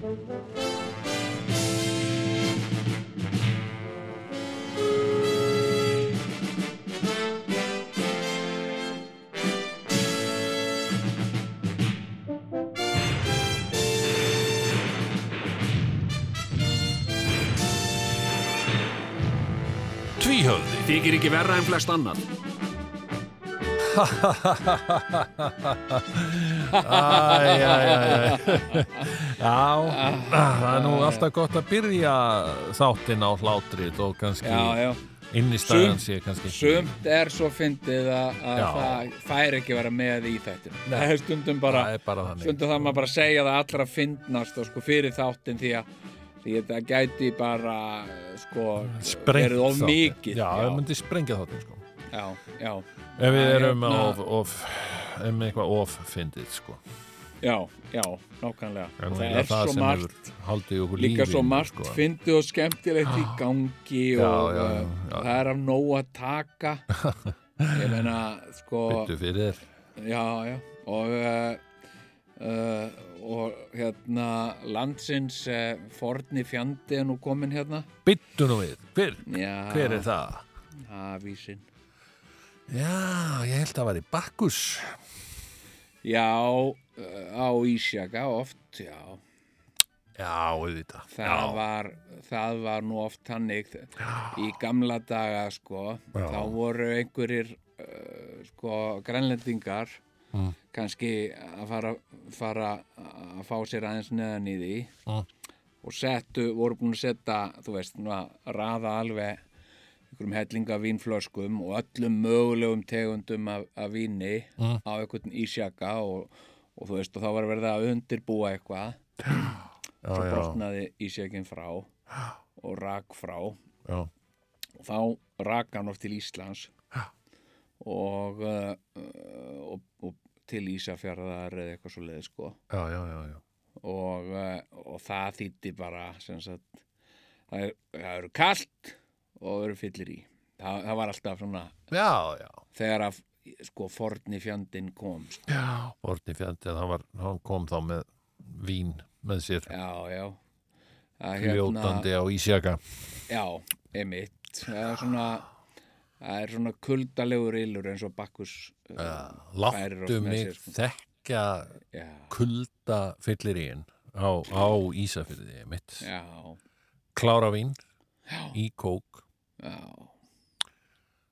Tvíhöfði Þykir ekki verra en flest annan Æ, æ, æ, æ. Já, það er nú alltaf gott að byrja þáttinn á hlátrið og kannski Já, já. innistæðan sé kannski Sumt er svo fyndið að, að það fær ekki vera með í þættinu. Það er stundum bara, Það er bara stundum það maður bara segja það allra fyndnast og sko fyrir þáttin því að því að það gæti bara sko verið of þáttinn. mikið. Já, það myndi sprengja þáttinn sko já, já. Ef við erum hérna- of, of, um eitthvað of-fyndið sko Já, já, nákvæmlega. En það er það svo margt, líka svo margt sko. fyndið og skemmtilegt í gangi Já, og já, uh, já, það er af nóg að taka. Ég meina, sko... Byttu fyrir Já, já, og, uh, uh, og hérna landsins uh, forni fjandi er nú komin hérna. Byttu nú við, hver, hver er það? Hafísinn. Já, ég held að það var í Bakkus Já, uh, á Ísjaka oft, já. Já, auðvitað Það Já. var, það var nú oft hannig í gamla daga, sko. Já. Þá voru einhverjir, uh, sko, grænlendingar Mm. kannski að fara, fara að fá sér aðeins neðan í því. Mm. og settu, voru búin að setja þú veist, nú að raða alveg einhverjum hellinga vínflöskum og öllum mögulegum tegundum af, af víni Mm. á einhvern ísjaka og, og þú veist, og þá var verið að undirbúa eitthvað. Svo brotnaði ísjakin frá og rak frá. Já, og þá rak hann oft til Íslands og, uh, og, og til Ísafjarðar eða eitthvað svo leið sko. Já, já, og, uh, og það þýtti bara sem sagt, það, er, það eru kalt og eru fyllir í. Það, það var alltaf svona Já, já, þegar að sko forni fjandinn kom sko. já. Orni fjandi, hann, var, hann kom þá með vín með sér. Já, já. Það fljótandi á Ísjaka. Já, emitt það er svona það er svona kuldalegur illur eins og Bakkus uh, Láttu mig sér, sko. þekka kulda fyllirín á, á Ísafyrði Klára vín já, í kók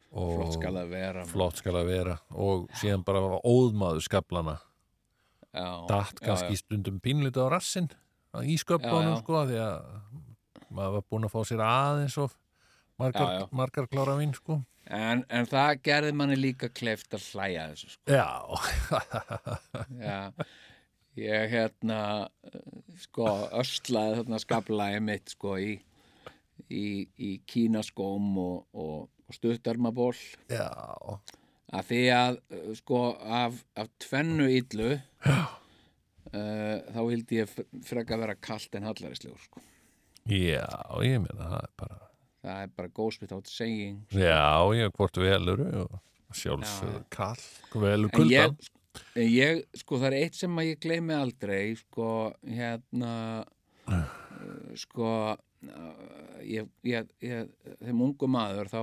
flott skal það vera flott skal að vera. Og síðan bara var óðmaður skablana já, datt já, kannski stundum pínlítið á rassinn í Já, sköpunum já. sko því að maður var búinn að fá sér aðeins of margar, Já, já. margar klára vín sko. En, en það gerði manni líka kleift að hlæja að þessu sko. já, Já, ég hérna eh, sko öslaði þarna skablaði mitt sko í, í, í kínaskóm og, og, og stuttarmaból já. Að því að eh, sko af, af tvennu illu uh, þá hildi ég fr- frekar vera kalt en hallarislegur sko. já, ég meina það er bara það er bara góðsmitt átt seging já, ég hvort velur og sjálfsögðu kall velur En kuldan en ég, sko, það er eitt sem að ég gleymi aldrei, sko, hérna, uh, sko, uh, ég, ég, ég, þeim ungu maður, þá,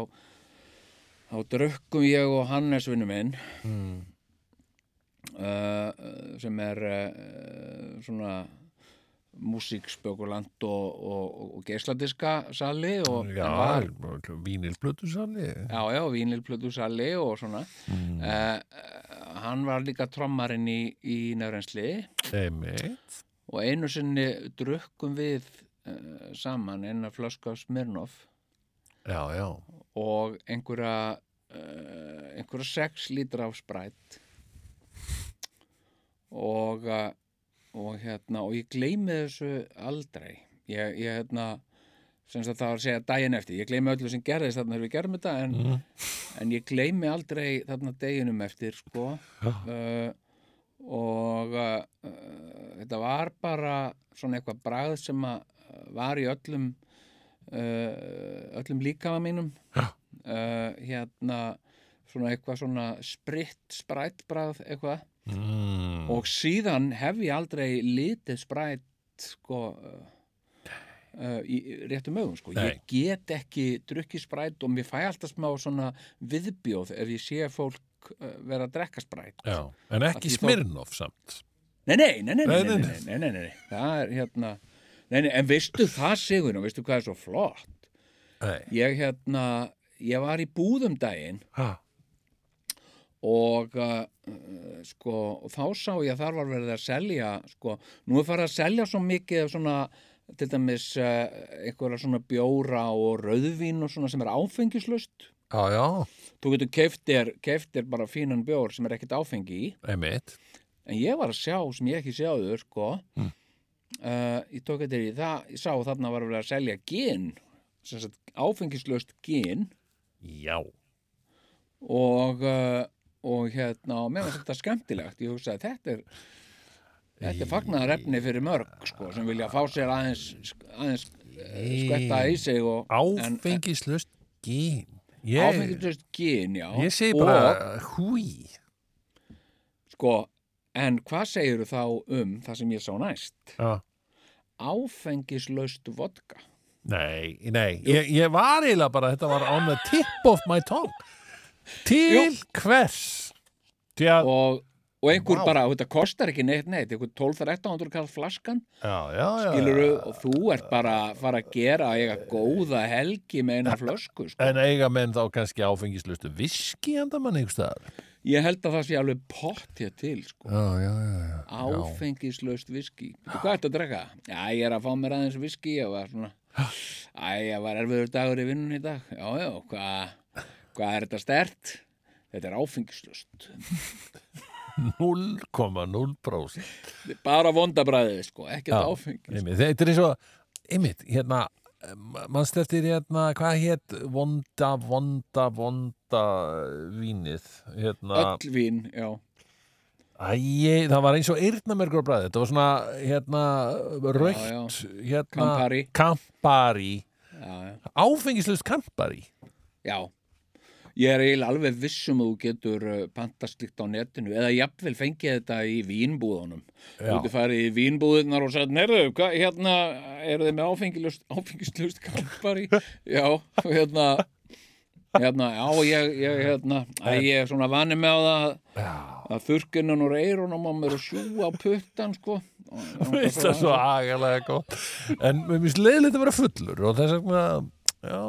þá drukkum ég og Hannes vinnu minn, mm. uh, sem er uh, svona músíkspökulant og, og, og geisladiska sali og já, var, vínilblötusali já, já, vínilplötu sali og svona. mm. Uh, hann var líka trommarinn í, í nefrensli og einu sinni drukkum við saman eina flösku af Smirnoff. Já, já, og einhverja uh, einhverja sex lítra af sprætt og uh, og hérna og ég gleymi þessu aldrei. Ég, ég hérna sem það var að segja daginn eftir. Ég gleymi öllu sem gerðist þarna þegar við gerum þetta en, mm. en ég gleymi aldrei þarna deginum eftir sko. Uh, og uh, þetta var bara svona eitthvað bragð sem að var í öllum uh, öllum líkama mínum Já. uh, hérna svona eitthvað svona spritt sprætt bragð eitthvað Mm. og síðan hef ég aldrei litið sprætt sko uh, í réttum augum sko. Nei. ég get ekki drukkið spræt og mér fæ alltaf smá svona viðbjóð ef ég sé fólk uh, vera að drekka spræt Já, en ekki því þá- samt nei nei nei nei, Nei, nei, nei, nei, nei, nei, nei, nei. það er hérna nei, nei, en veistu það Sigur og veistu hvað er svo flott? Nei, ég hérna, ég var í búðum daginn ha, og uh, uh, sko, og þá sá ég að þar var verið að selja sko, nú er farið að selja svo mikið af svona, til dæmis uh, einhverja svona bjóra og rauðvín og svona sem er áfengislust já, já, þú getur keftir, keftir bara fínan bjór sem er ekkert áfengi í. Einmitt. En ég var að sjá sem ég ekki sjáður sko Mm. Uh, ég tók þetta í það ég sá að þarna var að selja gin sem sagt áfengislust gin. Já, og, uh, og hérna og mér var þetta skemmtilegt ég hugsaði þetta er þetta er fagnaðar efni fyrir mörg sko, sem vilja fá sér aðeins aðeins uh, skvetta í sig og, en, áfengislust gín en, Ég, áfengislust gin, já. Ég segi bara húi. Sko, en hvað segir þá um það sem ég sá næst? Já áfengislaust vodka Nei, nei, ég, ég var eiginlega bara, þetta var on the tip of my tongue. Til Jú. hvers? Því að, og, og einhver Vá. bara, þetta kostar ekki neitt neitt, einhver 12-13 kall flaskan já, já, já. skiluru, og þú ert bara að fara að gera að eiga góða helgi með eina flösku sko. En eiga menn þá kannski áfengislustu viski enda mann einhvers staðar? Ég held að það sé alveg pott hér til sko. Áfengislaust viski hvað ertu að drekka? Já, ég er að fá mér aðeins viski ég var svona Æ, ég var erfiður dagur í vinnun í dag Já, já, hvað hva er þetta stert? Þetta er áfengislaust 0,0%. Þetta er bara vondabræðið, sko, ekkert Já, áfengis Einmitt, þetta er eins og, einmitt, hérna, mannst eftir hérna, hvað hétt vonda, vonda, vonda vínið, hérna, Öll vín, já. Æ, það var eins og eyrnamergur á bræði, þetta var svona, hérna, raukt, hérna, Campari. Campari, Já, já, áfengislust Campari. já Ég er eiginlega alveg vissum að þú getur uh, pantast líkt á netinu eða jafnvel fengið þetta í vínbúðunum. Þú getur farið í vínbúðunar og sagt, nerðu, hérna, eru þið með áfengislust, kampari? já, og hérna, hérna, já, ég, ég, hérna, að ég er svona vanið með á að- að þurrkinnun úr eyrunum á mér og sjúa puttan, sko. Og- og- það svo agalega gott. En mér finnst leiðilegt að vera fullur og þess vegna, já,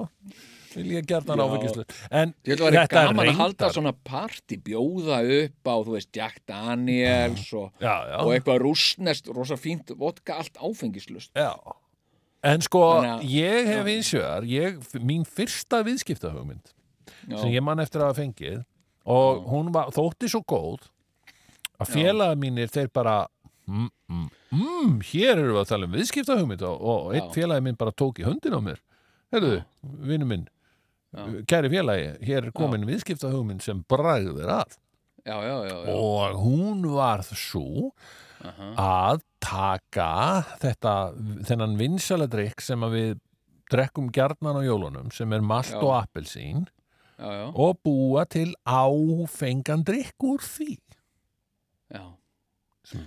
vil ég gert hann Já. áfengislust. En þetta er gaman að halda svona party, bjóða upp á, þú veist, Jack Daniels og, Já, já. og eitthvað rústnest, rosa fínt vodka, allt áfengislust. Já. En sko, Þannig ég hef eins og þar, ég, mín fyrsta viðskiptahugmynd sem ég man eftir að hafa fengið og Já. hún var, þótti svo góð að félaga mínir þeir bara mm, mm, mm, hér eru við að tala um viðskiptahugmynd og, og Já. félagi minn bara tók í höndin á mér Herðu, vinnu minn. Kæri félagi, hér er komin viðskiptahugmynd sem bragður að. Já, já, já, og hún var svo Aha. að taka þetta, þennan vinsaladrykk sem við drekkum gjarnan á jólunum sem er malt og appelsín já, já, og búa til áfengan drykk úr því. Já.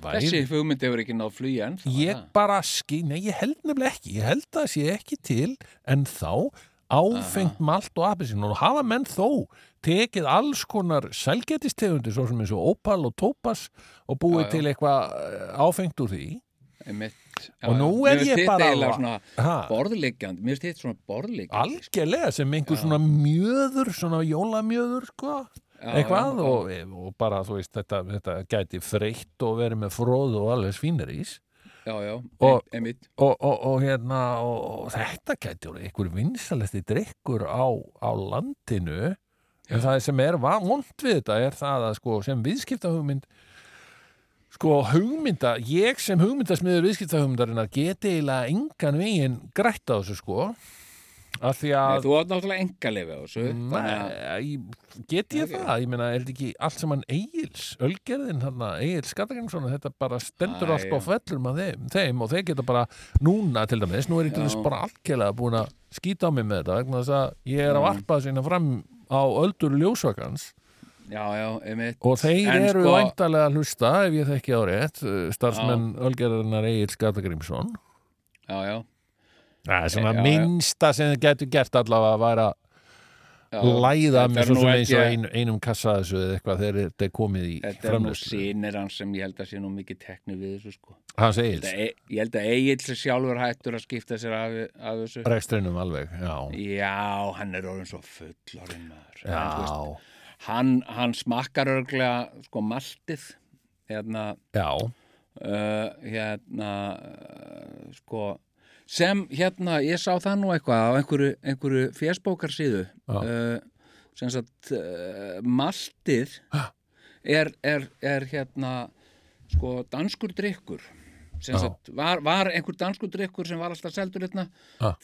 væri Þessi hugmynd hefur ekki náð flugi enn. ég bara skil, nei ég held nefnilega ekki. Ég held að það sé ekki til en þá áfengt malt og appelsín. Og hafa menn þó tekið alls konar sælgetistegundir svo sem eins og opal og tópas og búið Já, já. til eitthvað eh, áfengt úr því? Einmitt. Já, Og nú er ég bara- borðliggjandi, mér þetta svona borðliggjandi. algjörlega sem einhver svona mjöður svona jólamjöður sko. Eitthvað og, og bara þú veist þetta, þetta gæti freytt og verið með fróð og alveg svínir ís Já, já, Og- og, og, og hérna og, og þetta orðið einhver vinsalesti drikkur á, á landinu. En það sem er vont við þetta er það að sko sem viðskiptahugmynd sko hugmynda ég sem hugmyndasmiður viðskiptahugmyndarinnar geti eiginlega engan veginn grætt á þessu sko af því Nei, að þú átt náttúrulega enga á þessu. að- get ég það? Ég meina, er þetta ekki allt saman eigils, ölgerðin hann, eigils Skattarinsson, þetta bara stendur allt á já. fellur með þeim, þeim og þeir geta bara núna til dæmis, nú er ég til þess bara algjörlega búin að skýta á mig með þetta vegna þess að ég er að Mm. varpa sína fram á öldur ljósvakans já, já, einmitt og þeir En eru sko- væntalega að hlusta ef ég þekki á rétt starfsmenn Ölgerðarnar Egil Skallagrímsson já, já, Það er svona minnsta sem þið getur gert allavega að væra já. læða með svo nú sem held eins og ein, einum kassa þessu eða eitthvað þegar þetta er komið í Þetta er nú sínir hans sem ég held að sé nú mikið tekni við þessu sko. Hans Þetta e ég held að Egil sem sjálfur hættur að skipta sér af, af þessu. rekstrinum alveg Já, Já, hann er orðin svo fullorinn maður. En, þú veist, já, hann, hann smakkar örglega sko maltið hérna, já uh, hérna uh, sko sem hérna, ég sá það nú eitthvað á einhverju, einhverju fésbókarsíðu. Uh, sem sagt uh, maltið er, er, er hérna sko danskur drikkur sem sagt, var, var einhver danskur drikkur sem var alltaf seldur hérna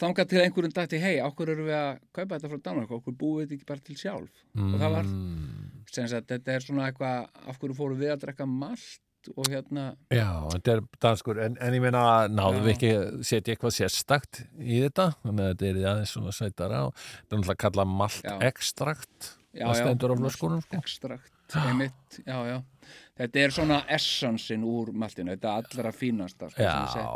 þangað til einhverjum dætti, hei, okkur erum við að kaupa þetta frá Danmark, okkur búið þetta ekki bara til sjálf? Og það var, Mm, sem sagt, þetta er svona eitthvað af hverju fórum við að drekka malt og hérna, Já, þetta er danskur en, en ég meina, náðum við ekki að setja eitthvað sérstakt í þetta? Þannig að þetta er aðeins svona sætara og þetta er náttúrulega að kalla malt ekstrakt já, já. sko. ekstrakt, einmitt, já, já. Þetta er svona essensin úr maltinu, þetta allra fínasta sko, Já,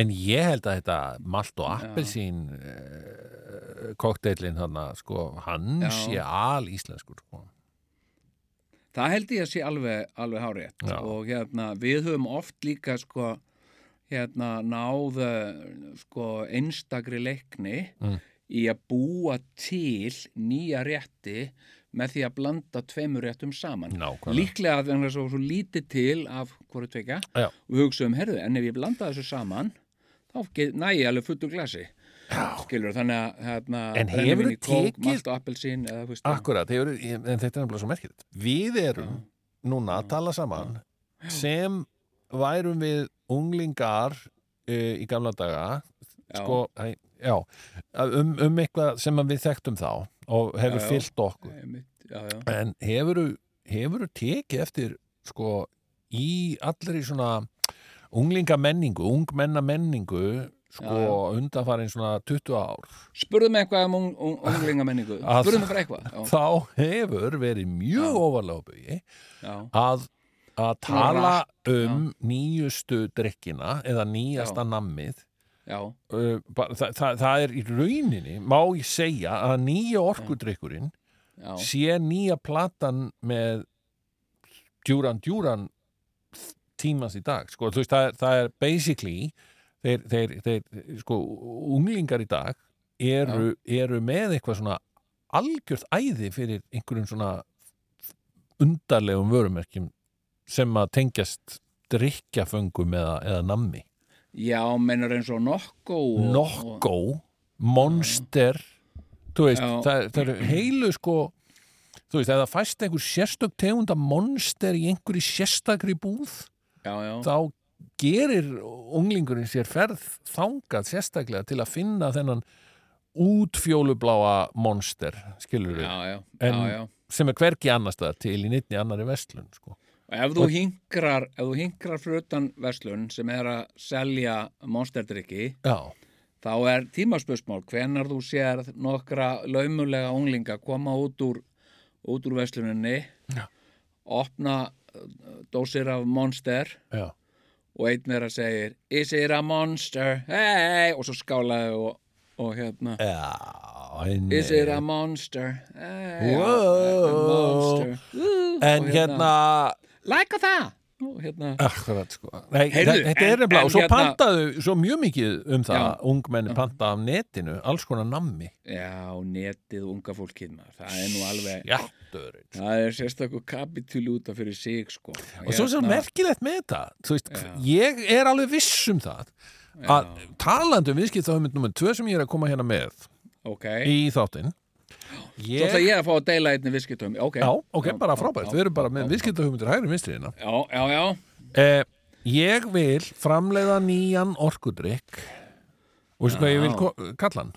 en ég held að þetta malt og appelsín uh, kokteilin hann sko, hann sé al íslenskur sko. Það held ég að sé alveg, alveg hárétt og hérna, við höfum oft líka sko, hérna, náð eh, sko, einstakri leikni Mm. í að búa til nýja rétti með því að blanda tveimur réttum saman. Nákvæmlega. Líklega að það er svo, svo lítið til af hvoru tvekja og við hugsaum, herðu, en ef ég blanda þessu saman þá næ ég alveg fullu glasi. Já. Skilur, þannig að hérna, En í kók, tekið- veist, Akkurat, hefur, en þetta er nefnilega svo merkilegt Við erum núna að tala saman sem værum við unglingar uh, í gamla daga Já. sko, hæ, já, um, um eitthvað sem við þekktum þá og hefur Já, já. fyllt okkur já, já. en hefur hefur tekið eftir sko í allri svona unglinga menningu, ungmenna menningu sko Já, undanfarin svona 20 ár. Spurðu mig eitthvað um ung, ung, unglinga menningu Að- Spurðu mig bara eitthvað já, þá hefur verið mjög ofarlega bugi já, að, að tala um nýjustu drikkina eða nýjasta Já. nammið. Já, uh, það, það, það er í rauninni má ég segja að nýja orkudrykkurinn já, sé nýja platan með djúran djúran tímans í dag. Sko, veist, það, það er basically þeir, þeir, þeir sko, unglingar í dag eru, eru með eitthvað svona algjört æði fyrir einhverjum svona undarlegum vörumerkjum sem að tengjast drikkjaföngum eða, eða nammi. Já mennur eins og Nokko Nokko, Monster þú veist, það, það eru heilu sko þú veist, ef það fæst einhver sérstök tegunda Monster í einhverju sérstakri búð já, já, þá gerir unglingurinn sér ferð þangað sérstaklega til að finna þennan útfjólubláa Monster, skilur við já, já, En- já, já. sem er hvergi annars staðar til í nýttni annari vestlun sko. Ef þú þú hinkrar frutan verslun sem er að selja monsterdrykki Já, þá er tímaspörsmál hvenar þú sér nokkra laumulega unglinga koma út úr út úr versluninni Já. opna uh, dósir af monster já, og einn þeirra segir Is it a monster? Hey! og svo skálaði og, og hérna já Is it a monster? Hey, Wow. a monster en og hérna Læka það og hérna. Akkurat sko. Nei, Heyrðu, Þetta en- er nefnilega og svo hérna- pantaðu svo mjög mikið um það Já. ungmenni panta af netinu alls konar nammi. Já, netið unga fólkið maður. Það er nú alveg Játtur það er sérstakku kapitúli út af fyrir sig sko. Og svo sem merkilegt með þetta þú veist, Já. ég er alveg viss um það að talandi um viðskiptahugmynd nummer tvö sem ég er að koma hérna með ok, í þáttinn ég, ætla ég að fá að deila einni viðskiptum ok, Já, ok, bara frábært, við erum bara með já. viðskiptahugmyndir hægri vinstriðina já, já, já, eh, Ég vil framleiða nýjan orkudrykk. Og veistu hvað ég vil kalla hann?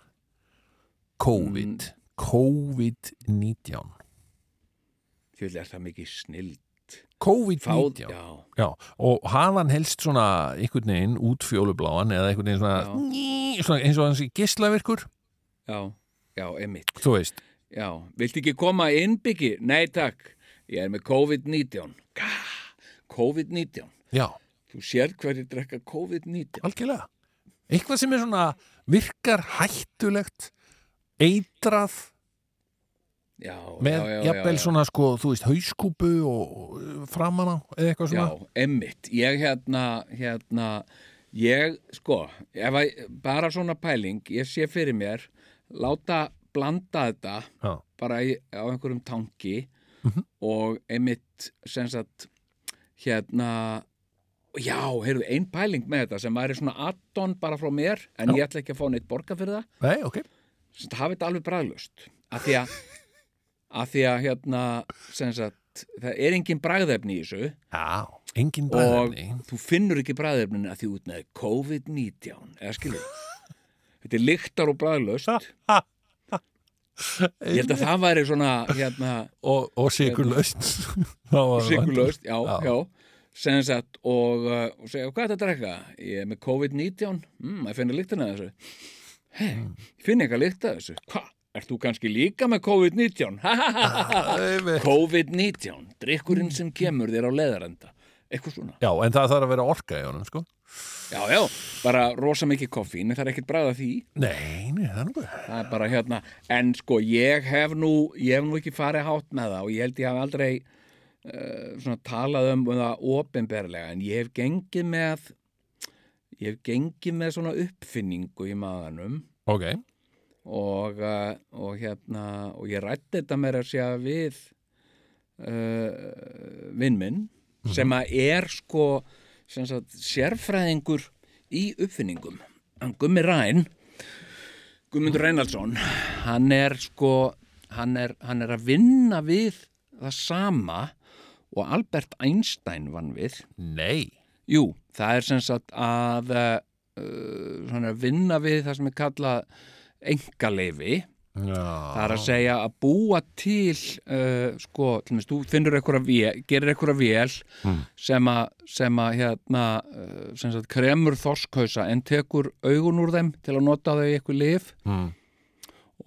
COVID. COVID-19 því er það mikið snill fáð, COVID-19 já, Já, og hafa hann helst svona einhvern veginn út fjólubláan eða einhvern veginn svona, svona eins og hans í gislavirkur já, já, emitt þú veist, já, viltu ekki koma innbyggi? Nei takk, ég er með COVID-19 Gah, COVID-19 Já, þú sér hverju drekka COVID-19 algjörlega. Eitthvað sem er svona virkar hættulegt, eitrað, já, með já, já, jafnvel já, já. svona sko, þú veist, hauskúpu og og framan á, eða eitthvað Já, svona. emmitt, ég hérna, hérna, ég, sko, að, bara svona pæling, ég sé fyrir mér, láta blanda þetta Já. bara í, á einhverjum tanki Mhm. og emmitt, sem sagt, hérna, já, heyrðu, ein pæling með þetta sem væri svona addon bara frá mér, en Já. ég ætla ekki að fá neitt borga fyrir það, Nei, ok. sem sagt, hafi þetta alveg bræðlust, af því að, af því að, hérna, sem sagt, það er engin bræðefni í þessu, Já, engin og bræðefni. þú finnur ekki bræðefnin að því út með COVID-19 eða skilur þetta er lyktar og bræðlaust ég held að það væri svona hérna, Og, og sigurlaust. Það var- sigurlaust já, Já. já, sem sagt og, uh, og segja, hvað er þetta að drekka? ég er með COVID-19 mm, ég finna lyktina af þessu hei, ég finn ekki að lykta af þessu hvað? Ert þú kannski líka með COVID-19? Einmitt. COVID-19, drikkurinn sem kemur þér á leðarenda eitthvað svona. Já, en það þarf að vera orka í honum, sko. Já, já, bara rosa mikið koffín, það er ekkert bræða því, Nei, nei, það er nú það er bara hérna, en sko ég hef nú, ég hef nú ekki farið hátt með það og ég held ég hef aldrei uh, svona talað um það opinberlega, en ég hef gengið með, ég hef gengið með svona uppfinningu í maðanum Ok, og, uh, og hérna, og ég rætti þetta meira að segja við uh, vinn minn sem að er sko sagt, sérfræðingur í uppfinningum hann Gummi Ræn Gummundur Reynaldsson hann er sko hann er, hann er að vinna við það sama og Albert Einstein vann við nei. Jú, það er sem sagt að uh, svona, vinna við það sem er kallað engaleifi. Það er að segja að búa til uh, sko, til dæmis, þú finnur eitthvað vél, gerir eitthvað vél Mm. sem að, sem að hérna, uh, sem sagt, kremur þorskhausa en tekur augun úr þeim til að nota þau í eitthvað lif Mm.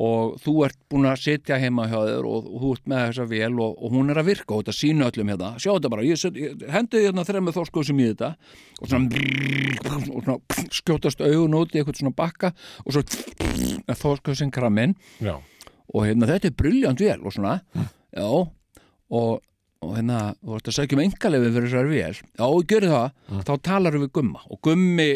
Og þú ert búin að sitja heima hjá þér og, og þú ert með þessa vél og, og hún er að virka og þetta sína öllum hérna. Sjá þetta bara, ég, ég hendi hérna þremmu þorskhauðsum í þetta og svona, og svona skjótast augun út í eitthvað svona bakka og svo þorskhauðsinn kraminn Já. og hérna þetta er brilljant vel og svona. Já. Og, og hérna þú ert að segja um engalefið fyrir þessar vel já og gerði það, þá talar við gumma. Og gummi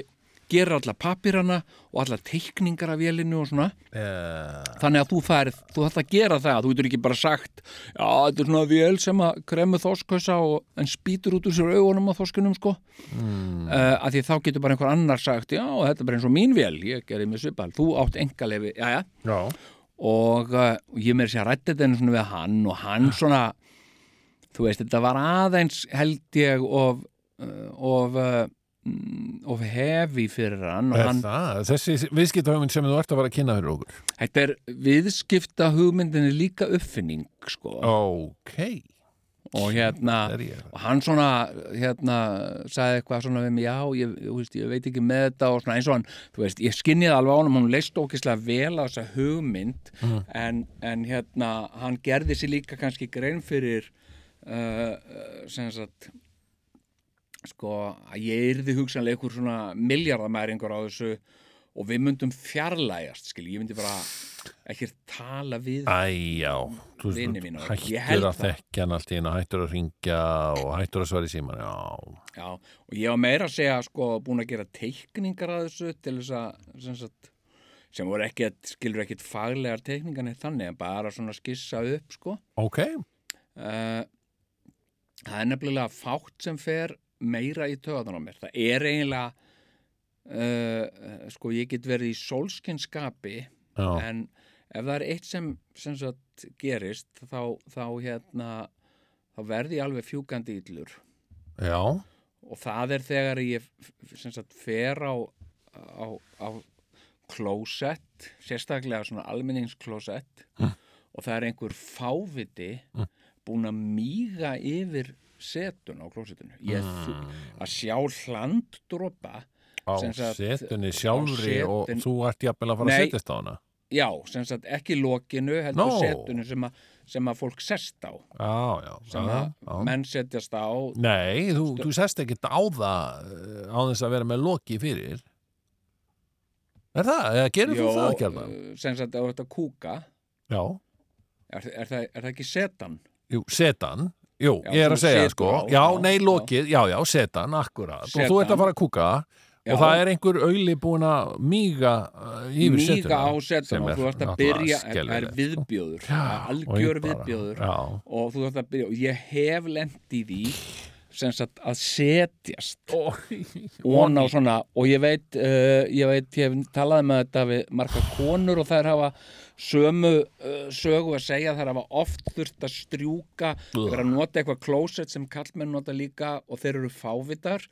gerir alla pappirana og alla teikningar af vélinu og svona. Uh, þannig að þú færð, þú þarft að gera það þú getur ekki bara sagt, já þetta er svona vél sem að kremu þorskhausa og en spýtur út úr sér augunum á þorskunum sko. Mm. uh, að því þá getur bara einhver annar sagt já þetta er bara eins og mín vél, ég gerði með svipal þú átt engalefi, já já. Já. og uh, ég meir sér að rætti þetta einu svona við hann og hann svona þú veist, þetta var aðeins held ég of uh, of of hefi fyrir hann og Er hann, það? Þessi viðskiptahugmynd sem þú ert að vera að kynna fyrir okkur. þetta er viðskipta hugmyndinni líka uppfinning sko Ok. og hérna er og hann svona hérna sagði eitthvað svona við mig já, ég, ég, ég veit ekki með þetta og svona eins og hann, þú veist, ég skinniði alveg á hann hún leist ókislega vel á þessa hugmynd Mm. en, en hérna hann gerði sér líka kannski grein fyrir uh, uh, sem sagt sko að ég yrði hugsanlega einhver svona miljardamæringur á þessu og við myndum fjarlægast skil, ég myndi bara ekki tala við Æ, já. Þú hættur að þekkja hann allt í einu, hættur að ringja og hættur að svara í síman. Já. Já, og ég var meira að segja sko búin að gera teikningar að þessu til þess að sem, sagt, sem voru ekki, skilur ekkit faglegar teikningar neitt þannig en bara svona skissa upp sko Ok. uh, það er nefnilega fátt sem fer meira í töðan á mér það er eiginlega uh, sko ég get verið í sólskinskapi en ef það er eitt sem, sem sagt, gerist þá, þá hérna þá verði ég alveg fjúkandi illur Já. og það er þegar ég sagt, fer á, á, á klósett, sérstaklega svona almenningsklósett Mm. og það er einhver fáviti búin að míga yfir setun á klósettinu ég, mm. að sjá hlanddropa Á setunni á sjálfri og þú ert jafnvel að fara að Nei. setjast á hana. já, sem sagt ekki lokinu heldur Nó. setunu sem að sem að fólk sest á Já, já, sem að já. menn setjast á Nei, þú, þú sest ekkert á það eh, á þess að vera með loki fyrir Er það? Gerir þú það ekki alveg? uh, sem sagt á þetta kúka Já, er, er, það, er það ekki setan? jú, setan Jú, Já, ég er að segja setur sko. á, Já, nei, lokið, já, já, setan, akkurat. Og þú ert Setan. að fara að kúka. Já. og það er einhver auðli búin að míga uh, yfir setuna Míga á setan og þú ert að byrja er sko. viðbjóður það er og algjör viðbjóður. og þú ert að byrja og ég hef lent í því sem sagt að setjast. Og á svona og ég veit, uh, ég veit, ég hef talað með þetta við marga konur og þær hafa sömu uh, sögu að segja þær hafa oft þurft að strjúka vera að nota eitthvað klósett sem kallmenn nota líka og þeir eru fávitar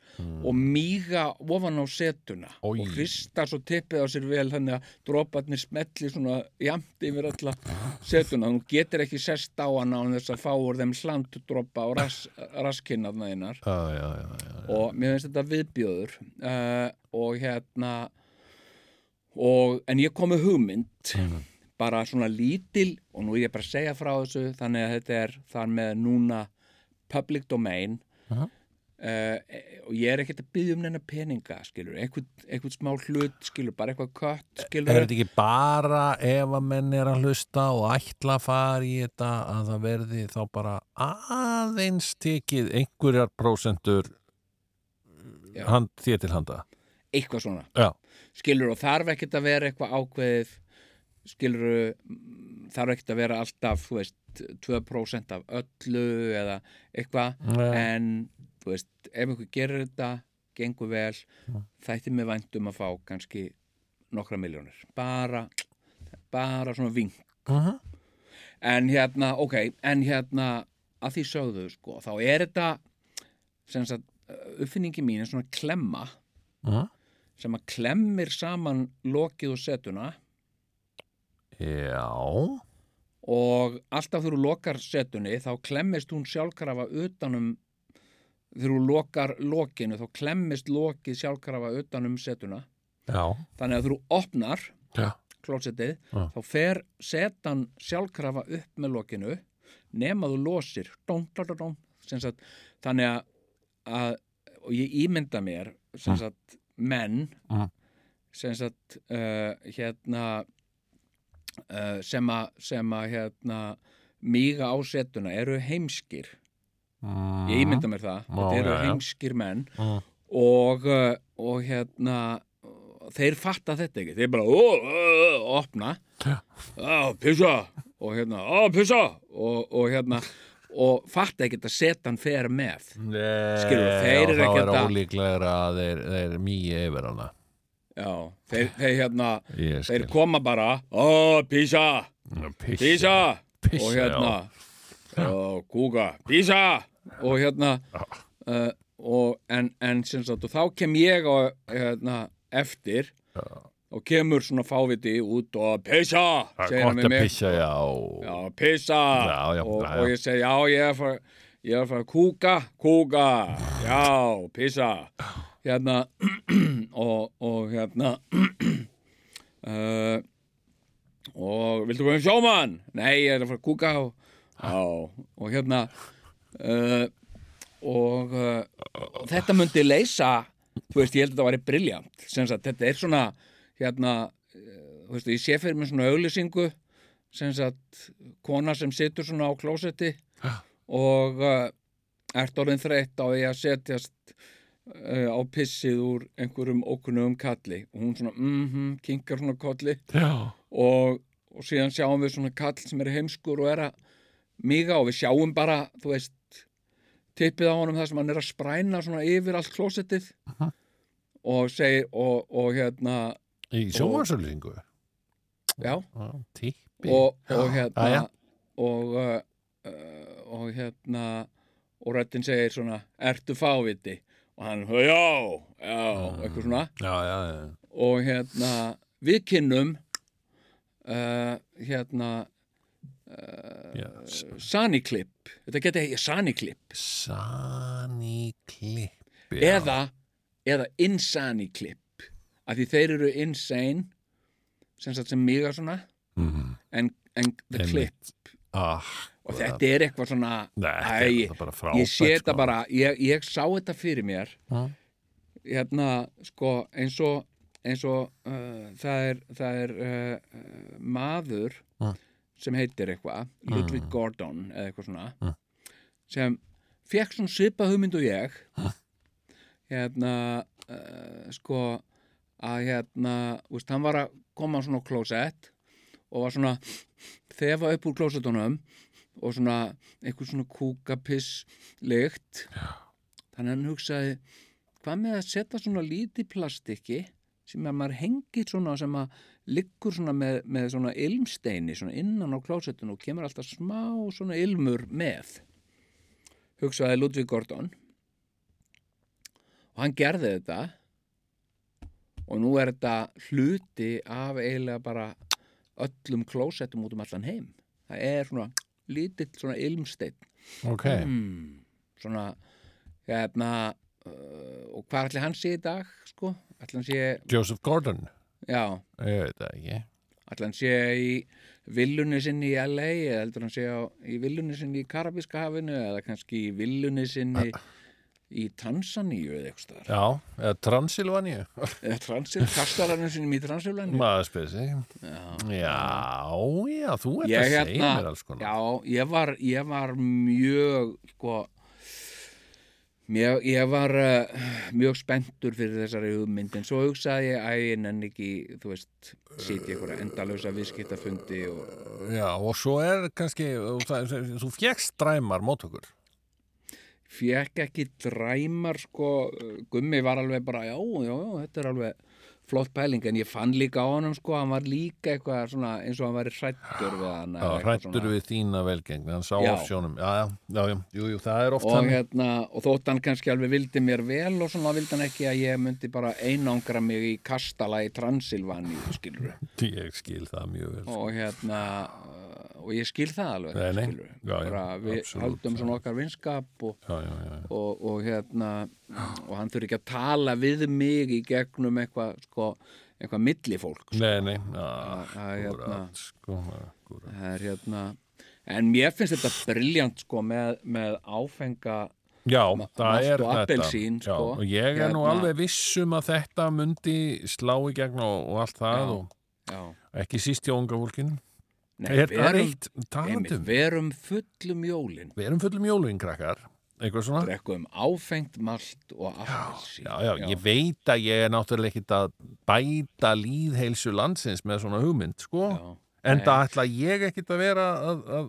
og míga ofan á setuna Oj. og hrista svo tippið á sér vel þannig að droparnir smetli svona jamt yfir alla setuna. Þú getur ekki sest á hana án þess að fá úr þeim slandudropa á ras, raskinnaðna já. og mér finnst þetta viðbjöður uh, og hérna og, en ég kom með hugmynd bara svona lítil og nú er ég bara að segja frá þessu þannig að þetta er þar með núna public domain Aha. uh, og ég er ekkert að byggja um neina peninga skilur, eitthvað, eitthvað smá hlut skilur, bara eitthvað kött Er skilur þetta ekki bara ef að menn er að hlusta og ætla að fara í þetta að það verði þá bara aðeins tekið einhverjar prósentur Já. hand, þér til handa? eitthvað svona Já, skilur og þarf ekkert að vera eitthvað ákveðið skilur þarf ekkert að vera alltaf þú veist, 2% af öllu eða eitthvað. En þú veist, ef einhver gerir þetta gengur vel þætti mig vænt um að fá kannski nokkra miljónir bara, bara svona ving uh -huh. en hérna, ok, en hérna að því sögðu, sko, þá er þetta sem sagt, uppfinningi mín er svona klemma Uh -huh. sem að klemmir saman lokið og setuna Já, og alltaf þú lokar setunni þá klemmist hún sjálfkrafa utanum þú lokar lokinu þá klemmist lokið sjálfkrafa utanum setuna já, þannig að þú opnar já, klósettið Já. þá fer setan sjálfkrafa upp með lokinu nema þú losir dón, dón, dón, sagt, þannig að, að og ég ímynda mér Mm. sagt menn Mm. sagt uh, hérna uh, sem að sem að hérna míga á setuna eru heimskir. Mm. ég ímynda mér það, Já, þetta eru já. heimskir menn. Mm. og, uh, og hérna þeir fatta þetta ekki. Þeir bara ó, ó, ó, opna. Á, pissa. Og hérna, á, pissa. Og, og hérna og fatta ekki að setan fer með. Nei, Skilurðu, þeir eru já, þá ekkert er að- ólíklegra að þeir, þeir mýi yfir hana já, þeir, þeir hérna þeir koma bara, ó, pissa Pissa, og hérna og kúka, pissa og hérna uh, og, en, en sem sagt, og þá kem ég á, hérna, eftir og kemur svona fáviti út og pissa, segir hann við mig. pissa, já. Já, pissa og, og ég segi, já, ég er að fara ég er að fara að kúka, kúka. Já, pissa hérna og, og hérna uh, og viltu koma um sjómann? Nei, ég er að fara að kúka og, já, og hérna uh, og uh, þetta myndi leysa þú veist, ég held að þetta væri briljant sem sagt, þetta er svona hérna, uh, þú veist, ég sé fyrir mér svona auglýsingu sem sagt, kona sem situr svona á klósetti og uh, ert orðin þreytt á því að setjast uh, á pissið úr einhverjum ókunnum kalli. Og hún svona, mhm, kinkar svona kolli. Já, og, og síðan sjáum við svona kall sem er heimskur og er að miga og við sjáum bara, þú veist tippið á honum þar sem hann er að spræna svona yfir allt klósettið. Og segir og, og hérna, í sjónvarsölýsingu já. Tippi. Og, og hérna Jæja. og uh, og hérna og röddinn segir svona, ertu fáviti og hann, já, já eitthvað svona. Já, já, já. Og hérna við kynnum uh, hérna Já, Sani Clip þetta geti ekki Sani Clip Sani Klipp eða, eða Insani Clip af því þeir eru insane sem sagt sem miga svona. Mm en, en the Einmitt. clip. Ah, og þetta er eitthvað svona Nei, Æ, ég sé þetta sko. bara, ég, ég sá þetta fyrir mér Ja. hérna, sko, eins og eins og uh, það er, það er uh, uh, maður Ja. sem heitir eitthvað Ludwig Gordon eða eitthvað svona Ja. sem fekk svona svipa hugmynd og ég hérna uh, sko að hérna, veist, hann var að koma svona á klósett og var svona þefa upp úr klósettunum og svona einhver svona kúkapiss lykt þannig að hann hugsaði hvað með að setja svona lítið plastikki sem að maður hengið svona sem að liggur svona með, með svona ilmsteini svona innan á klósettun og kemur alltaf smá svona ilmur með hugsaði Ludvig Gordon. Og hann gerði þetta. Og nú er þetta hluti af eiginlega bara öllum klósettum út um allan heim. Það er svona lítill svona ilmsteinn. Ok, mm, svona hérna uh, og hvað ætli hann sé í dag sko, ætli sé Joseph Gordon? Já, ætli hann sé í villunni sinni í LA eða heldur hann sé á, í villunni sinni í Karabíska hafinu eða kannski í villunni sinni í Tansaníu eða eitthvað staðar. Já, eða Transilvaníu. Eða Transil, kastalarinn sinni í Transilvaníu. Maður spyrir sig. Já, já, já, þú ert Ég að segja hérna- mér alls konar. Já, ég var, ég var mjög, sko, mjög, ég var uh, mjög spenntur fyrir þessari hugmyndin. Svo hugsaði ég að ég nenni ekki, þú veist, sitja ykkur endalösa viðskiptafundi og já, og svo er kannski þú, það- þú fjekst dræmar mótökur fekk ekki dræmar, sko, Gummi var alveg bara, já, já, já, þetta er alveg flott pæling, en ég fann líka á honum, sko, hann var líka eitthvað svona, eins og hann væri hrættur við hann. já, hrættur svona. við þína velgengni hann sá Já. á sjónum já, já, já, já, jú, jú, það er oft og, þannig hérna, og þótt hann kannski alveg vildi mér vel og svona vildi hann ekki að ég myndi bara einangra mig í kastala í Transilvaníu, skilur ég skil það mjög vel og hérna og ég skil það alveg Nei, nei. Já, já, við absolutt, haldum svona okkar vinskap og, já, já, já, já. og, og hérna og hann þurfi ekki að tala við mig í gegnum eitthvað sko, eitthvað millifólk sko. Nei, er hérna- sko, hérna en mér finnst þetta briljant sko með, með áfenga Já, það er þetta. Já, sko. og ég er nú Hérna- alveg viss um að þetta myndi slá í gegn og, og allt það Já. og ekki síst hjá unga fólkin. Nei, Er verum, eitt einmitt, talandum? verum fullum jólin Við erum fullum jólugin, krakkar. Eitthvað svona? drekkum áfengt malt og appelsín Já, já, ég veit að ég er náttúrulega ekkit að bæta líðheilsu landsins með svona hugmynd, sko. já, En það ætla ég ekkit að vera að, að,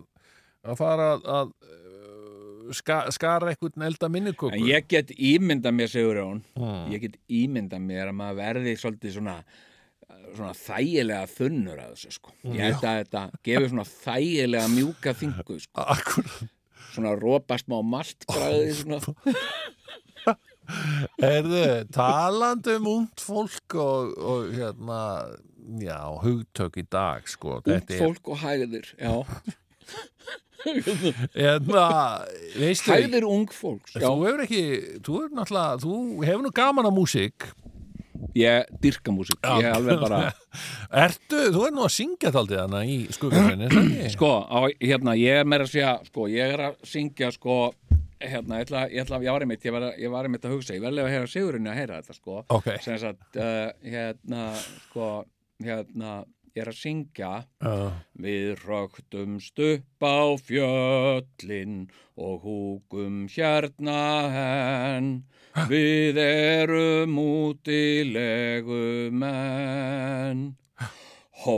að fara að, að uh, ska, skara eitthvað elda minnikökur. En ég get ímynda mér, segur hún, Mm. ég get ímynda mér að maður verði svolítið svona, svona þægilega þunnur að þessu, sko. Ég held að þetta gefur svona þægilega mjúka þingu, sko. Akkurat. Svona rópa smá maltbræði, svona. Erðu, talandi um ungt fólk og, og hérna, já, hugtök í dag, sko. Út Þetta er, fólk og hægðir, já. hérna, veistu, Hægðir ung fólks, já. þú hefur ekki, þú hefur náttúrulega, þú hefur nú gaman að músík. Ég dyrka músík, ég er alveg bara... Ertu, þú er nú að syngja þaldið hana í ekki? Sko, á, hérna, ég er meira að segja, sko, ég er að syngja, sko, hérna, ég ætla, ég ætla, ég var einmitt, ég var, ég var einmitt að hugsa, ég verði að heyra Sigurinn að heyra þetta, sko. Ok, sem sagt, uh, hérna, sko, hérna, er að syngja. Uh, Við röktumst upp á fjöllin og húkum hérna henn Við erum útilegu menn. Hó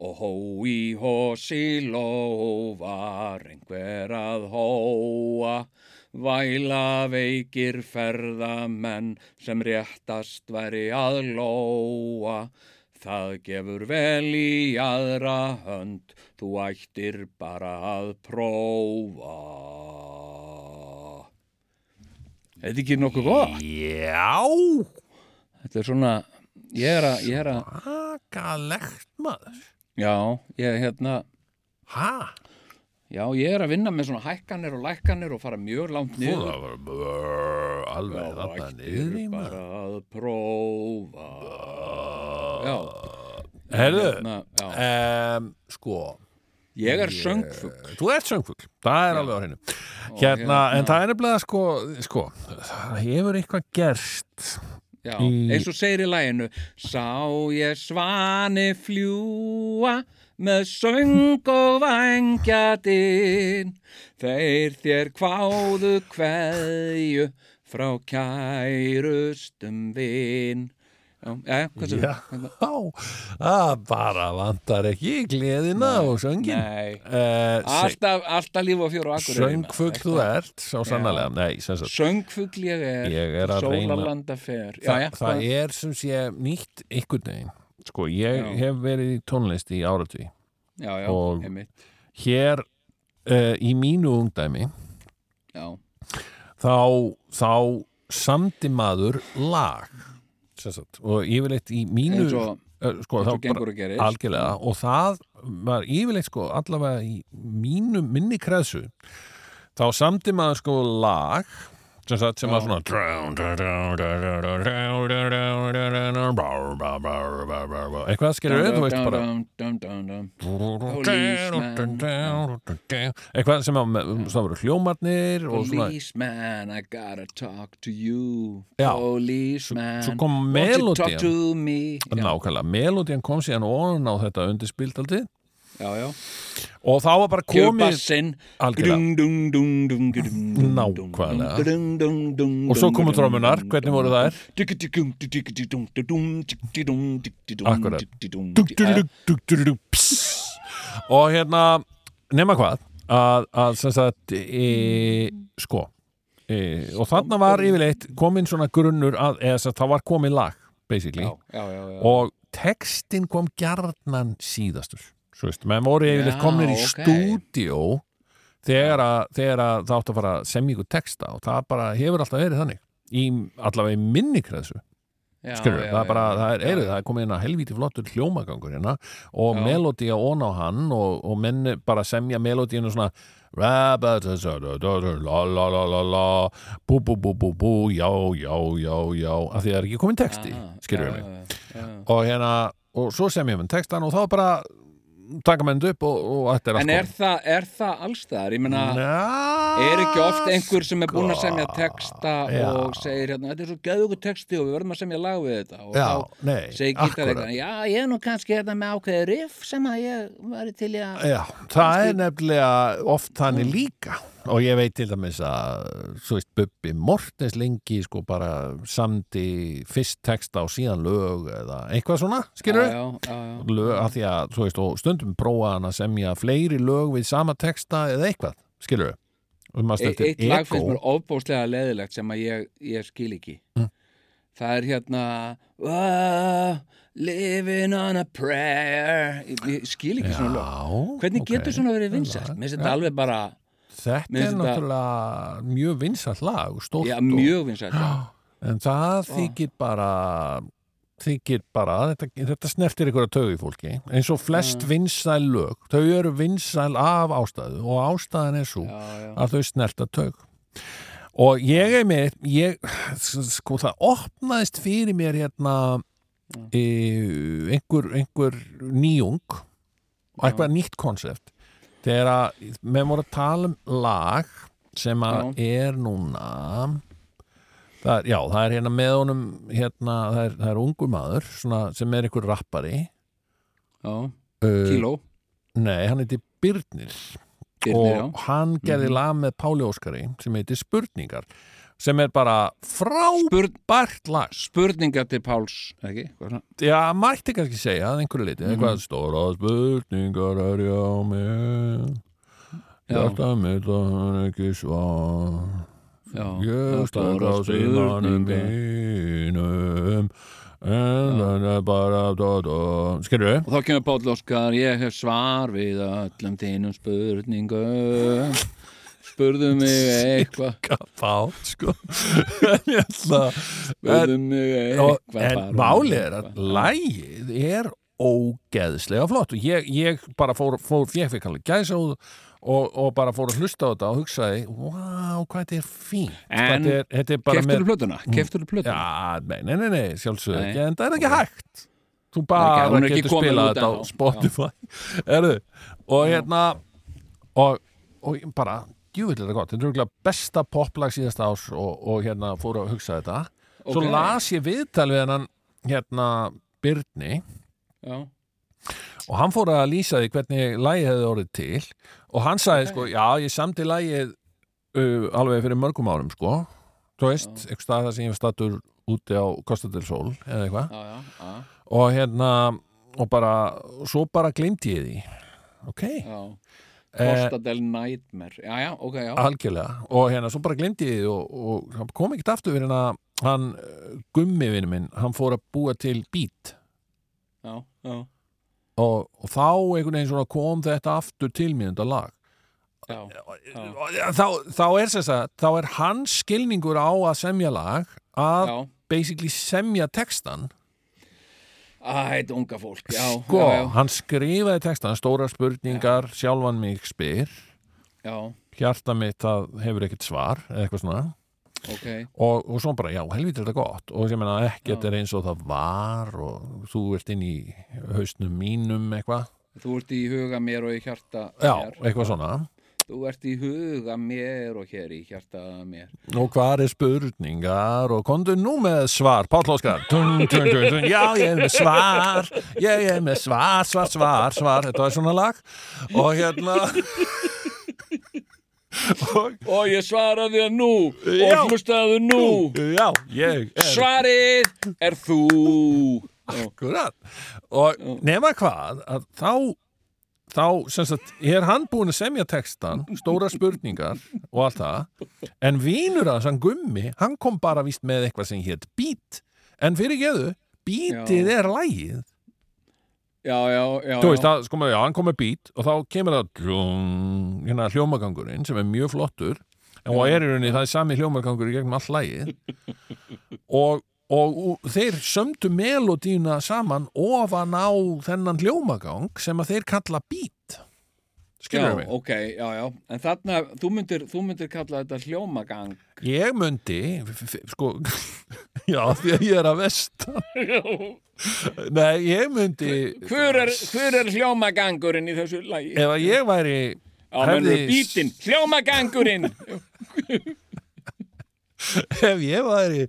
og hó í hósi ló var einhver að hóa. Væla veikir ferðamenn sem réttast væri að lóa Það gefur vel í aðra hönd, þú ættir bara að prófa. Þetta er ekki nokkuð gott. já, Þetta er svona, ég er að, ég er að, agalegt maður. já, ég er hérna, Hæ? já, ég er að vinna með svona hækkanir og lækkanir og fara mjög langt niður. það var brrr, alveg þarna ættir niður í maður. bara að prófa. Já, Herðu, hérna, já, um, sko, Ég er söngfugl. Þú ert söngfugl, það er alveg á hreinu. Og Hérna, en það er nefnilega sko, sko það hefur eitthvað gerst Já, í- eins og segir í læginu Sá ég svani fljúa með söng og vangjadinn Þeir þér kváðu kveðju frá kærustum vin Já, já, Já, bara vantar ekki gleðina og söngin Nei, uh, alltaf, alltaf líf og fjóru Söngfugl þú ert, sá sannlega Nei, Söngfugl ég er, Ég er sólalanda fer. Þa, já, það er sem sé nýtt ykkur neginn sko, ég hef verið í tónlist í áratví og- einmitt. hér uh, í mínu ungdæmi þá, þá samdi maður lag sem sagt, og yfirleitt í mínu og, sko, og algjörlega. Og það var yfirleitt sko allavega í mínu minni kreðsu þá samdi maður sko lag sem, sagt, sem var svona eitthvað skilur við, þú veist bara eitthvað sem það voru hljómarnir og svona Policeman, I gotta talk to you. Policeman won't you talk to me? Nákvæmlega, melodían kom síðan ofan á þetta undirspildaldi já, já og þá var bara komið Nákvæmlega. Og svo komu trommunar, hvernig voru? Akkurat. Dug, dug, pss. og hérna nema hvað að, að sem sagt e, sko e, og þarna var yfirleitt komin svona grunnur að, eða sem sagt, það var komin lag basically, Já, já, já, já. og textin kom gjarnan síðastur svo veist, menn voru yfirleitt komin í ok. stúdíó þegar, að, þegar að það átt að fara að semja ykkur texta og það bara hefur alltaf verið þannig. Í allavega í minni kreðsu Já, skilur, já, það er bara, já, það er, já. það er komið inn að helvíti flottur hljómagangur hérna og melodía ón á hann og, og menn bara semja melodíinu svona la la la la la bú bú bú bú bú já já já já af því það er ekki komin texti, Ah, skilur við mig og hérna, og svo semja menn textan og þá bara taka menn upp og, og þetta er allt En er það, er það allstaðar? Ég meina, er ekki oft einhver sem er búinn að semja texta Já. og segir hérna, þetta er svo gæðugur texti og við verðum að semja lag við þetta. Og Já, þá nei, segir gítarleikarinn, já, ég er nú kannski hérna með ákveði riff sem að ég væri til að Já, það er nefnilega oft þannig líka og ég veit til dæmis að svo veist Bubbi Mortens lengi sko bara samdi fyrst texta og síðan lög eða eitthvað svona, skilur við? já, já, já, Lög, að því að, þú veist, og stundum prófa hann að semja fleiri lög við sama texta eða eitthvað, skilur við? Um E eitt lag finnst mér ofbóðslega leðilegt sem að ég, ég skil ekki Mm. það er hérna oh, living on a prayer ég, ég skil ekki svona lög Já, hvernig ok. getur svona verið vinsælt mér finnst þetta alveg bara, Þetta Mér er náttúrulega mjög vinsall lag, stórt já, mjög vinsælt já. En það þykir bara þykir bara, þetta, þetta snertir ykkur að tögu í fólki, eins og flest vinsæl lög, þau eru vinsæl af ástæðu og ástæðan er svo Já, já. að þau snerta tög og ég er með ég, sko það opnaðist fyrir mér hérna e, einhver, einhver nýjung og eitthvað nýtt konsept þegar að með voru að tala um lag sem að er núna það er, já, það er hérna með honum hérna, það er, það er ungur maður svona, sem er einhver rappari já. uh, kíló nei, hann heiti Birnir Birnir, já. og hann gerði Mhm. lag með Páli Óskari sem heitir Spurningar sem er bara frábært lag spurninga til Páls ekki? Já, mætti kannski segja að einhverju liti Mhm. eitthvað stóra spurningar er já mér hjarta mitt og hann ekki svar ég símanum spurningar. mínum en það er bara skilur við? Og þá kemur Páll Óskar, ég hef svar við öllum þínum spurningum. Spurðu mig eitthvað, Kapát, sko. En spurðu mig eitthvað. en um málið er að lægið er ógeðslega flott. Og ég, ég bara fór, fór ég fikk alveg gæsa og, og, og bara fór að hlusta á þetta og hugsaði wow, hvað þetta er fínt. En Keftur þú plötuna? Keftur þú plötuna? Já, nei, nei, nei, nei, sjálfsögðu Nei. ekki, en það er ekki hægt. Þú bara getur spilað þetta á. Spotify. Og hérna og, og bara djúvillig er það gott, þetta er örugglega besta poplag síðasta ás og, og hérna fór að hugsa þetta. Svo Ok. las ég viðtal við hennan hérna Byrni já, og hann fór að lýsa því hvernig lagið hefði orðið til. Og hann sagði Ok. sko, já, ég samti lagið uh, alveg fyrir mörgum árum sko. Þú veist, eitthvað stað þar sem ég var stattur úti á Sol eða eitthvað. Og hérna og bara, svo bara glemdi ég því. Ok, já. Eh, Costa del Nightmare. Já, já, ok, já. Algjörlega. Og hérna, svo bara glemdi ég og, og hann kom ekkert aftur fyrir að hann, eh, gummi vinur minn hann fór að búa til beat. Já, já, og, og þá einhvern veginn svona kom þetta aftur til mér þetta lag. Já, þá, þá er þess að þá er hans skilningur á að semja lag að já. basically semja textan Æ, þetta unga fólk, já, sko, já, já, hann skrifaði textan stóra spurningar, sjálfan mig spyr. Já, hjarta mitt það hefur ekkert svar eða eitthvað svona. Ok, og, og svo bara, já, helvítið er þetta gott. Og ég meina ekkert er eins og það var og þú ert inn í hausnum mínum eitthvað, þú ert í huga mér og í hjarta já, eitthvað svona þú ert í huga mér og hér í hjarta mér. Og hvað er spurningar? Og kondu nú með svar Páll Óskar. Já ég er með svar. Ég er með svar, svar, svar, svar. Þetta var svona lag. Og hérna og og ég svaraði þér nú. Já. og hlustaðu nú. Já, ég er svarið er þú. Akkurat. Og nema hvað að þá þá, sem sagt, er hann búin að semja textan, stóra spurningar og allt það, en vínur hans, hann gummi, hann kom bara víst með eitthvað sem hétt beat, en fyrir geðu beatið Já. er lægið já, já, já, þú veist, það, sko, já, hann kom með beat og þá kemur það drum, hérna hljómagangurinn sem er mjög flottur. En og er í rauninni, það er sami hljómagangur í gegnum all lægið og, og, þeir sömdu melodíuna saman ofan á þennan hljómagang sem að þeir kalla beat. Skilur já, mig? ok, já, já. En þarna, þú myndir, þú myndir kalla þetta hljómagang. Ég myndi, sko já, því að ég er að vestan. Nei, ég myndi hver er, hver er hljómagangurinn í þessu lagi? ef að ég væri hefði- hljómagangurinn. Ef ég væri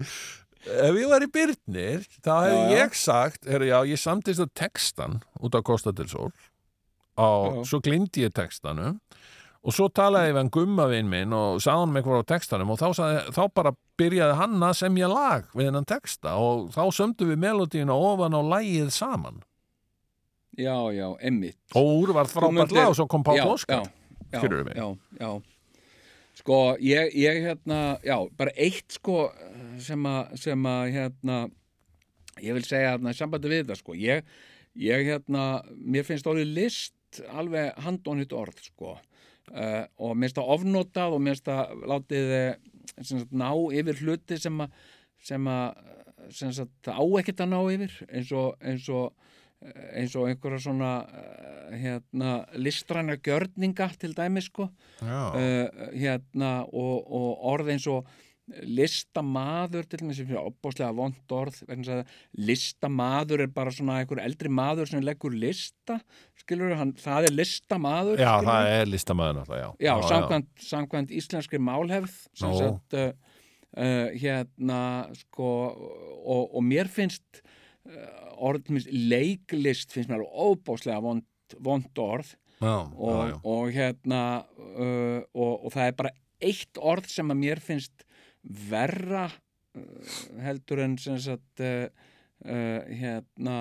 ef ég væri Byrnir þá já. ég sagt er, já, ég samtist á textan út á Costa del Sol á, Já. svo glindi ég textanum og svo talaði ég við hann gummavinn minn og sagði hann eitthvað á textanum og þá, sagði, þá bara byrjaði hann að semja lag við hennan texta og þá sömdu við melodíuna ofan á lagið saman já, já, emmitt og úr var frábært lag og svo kom Páll Óskar Skilurðu mig? já, já sko, ég, ég hérna já, bara eitt sko sem að, sem að hérna ég vil segja hérna, sambandi við þetta sko. Ég, ég hérna, mér finnst orðið list alveg handónit orð sko. Uh, og mér finnst það ofnotað og mér finnst það látið eh, sem sagt, ná yfir hluti sem að sem að sem sagt, það á ekkert að ná yfir eins og, eins og eins og einhverja svona uh, hérna, listræna gjörninga til dæmis sko. Uh, hérna og, og orð eins og listamaður til dæmis sem er opbáslega vond orð listamaður er bara svona einhver eldri maður sem leggur lista skilur hann, það er listamaður já skilurðu. það er listamæður náttúrulega já, Já, samkvæmt, samkvæmt íslenskri málhefð sem sagt uh, uh, hérna sko og, og mér finnst uh, orð, til dæmis, leiklist finnst mér alveg óbáslega vond, vond orð já, og, já, já. og hérna og, og það er bara eitt orð sem að mér finnst verra uh, heldur en sem sagt uh, uh, hérna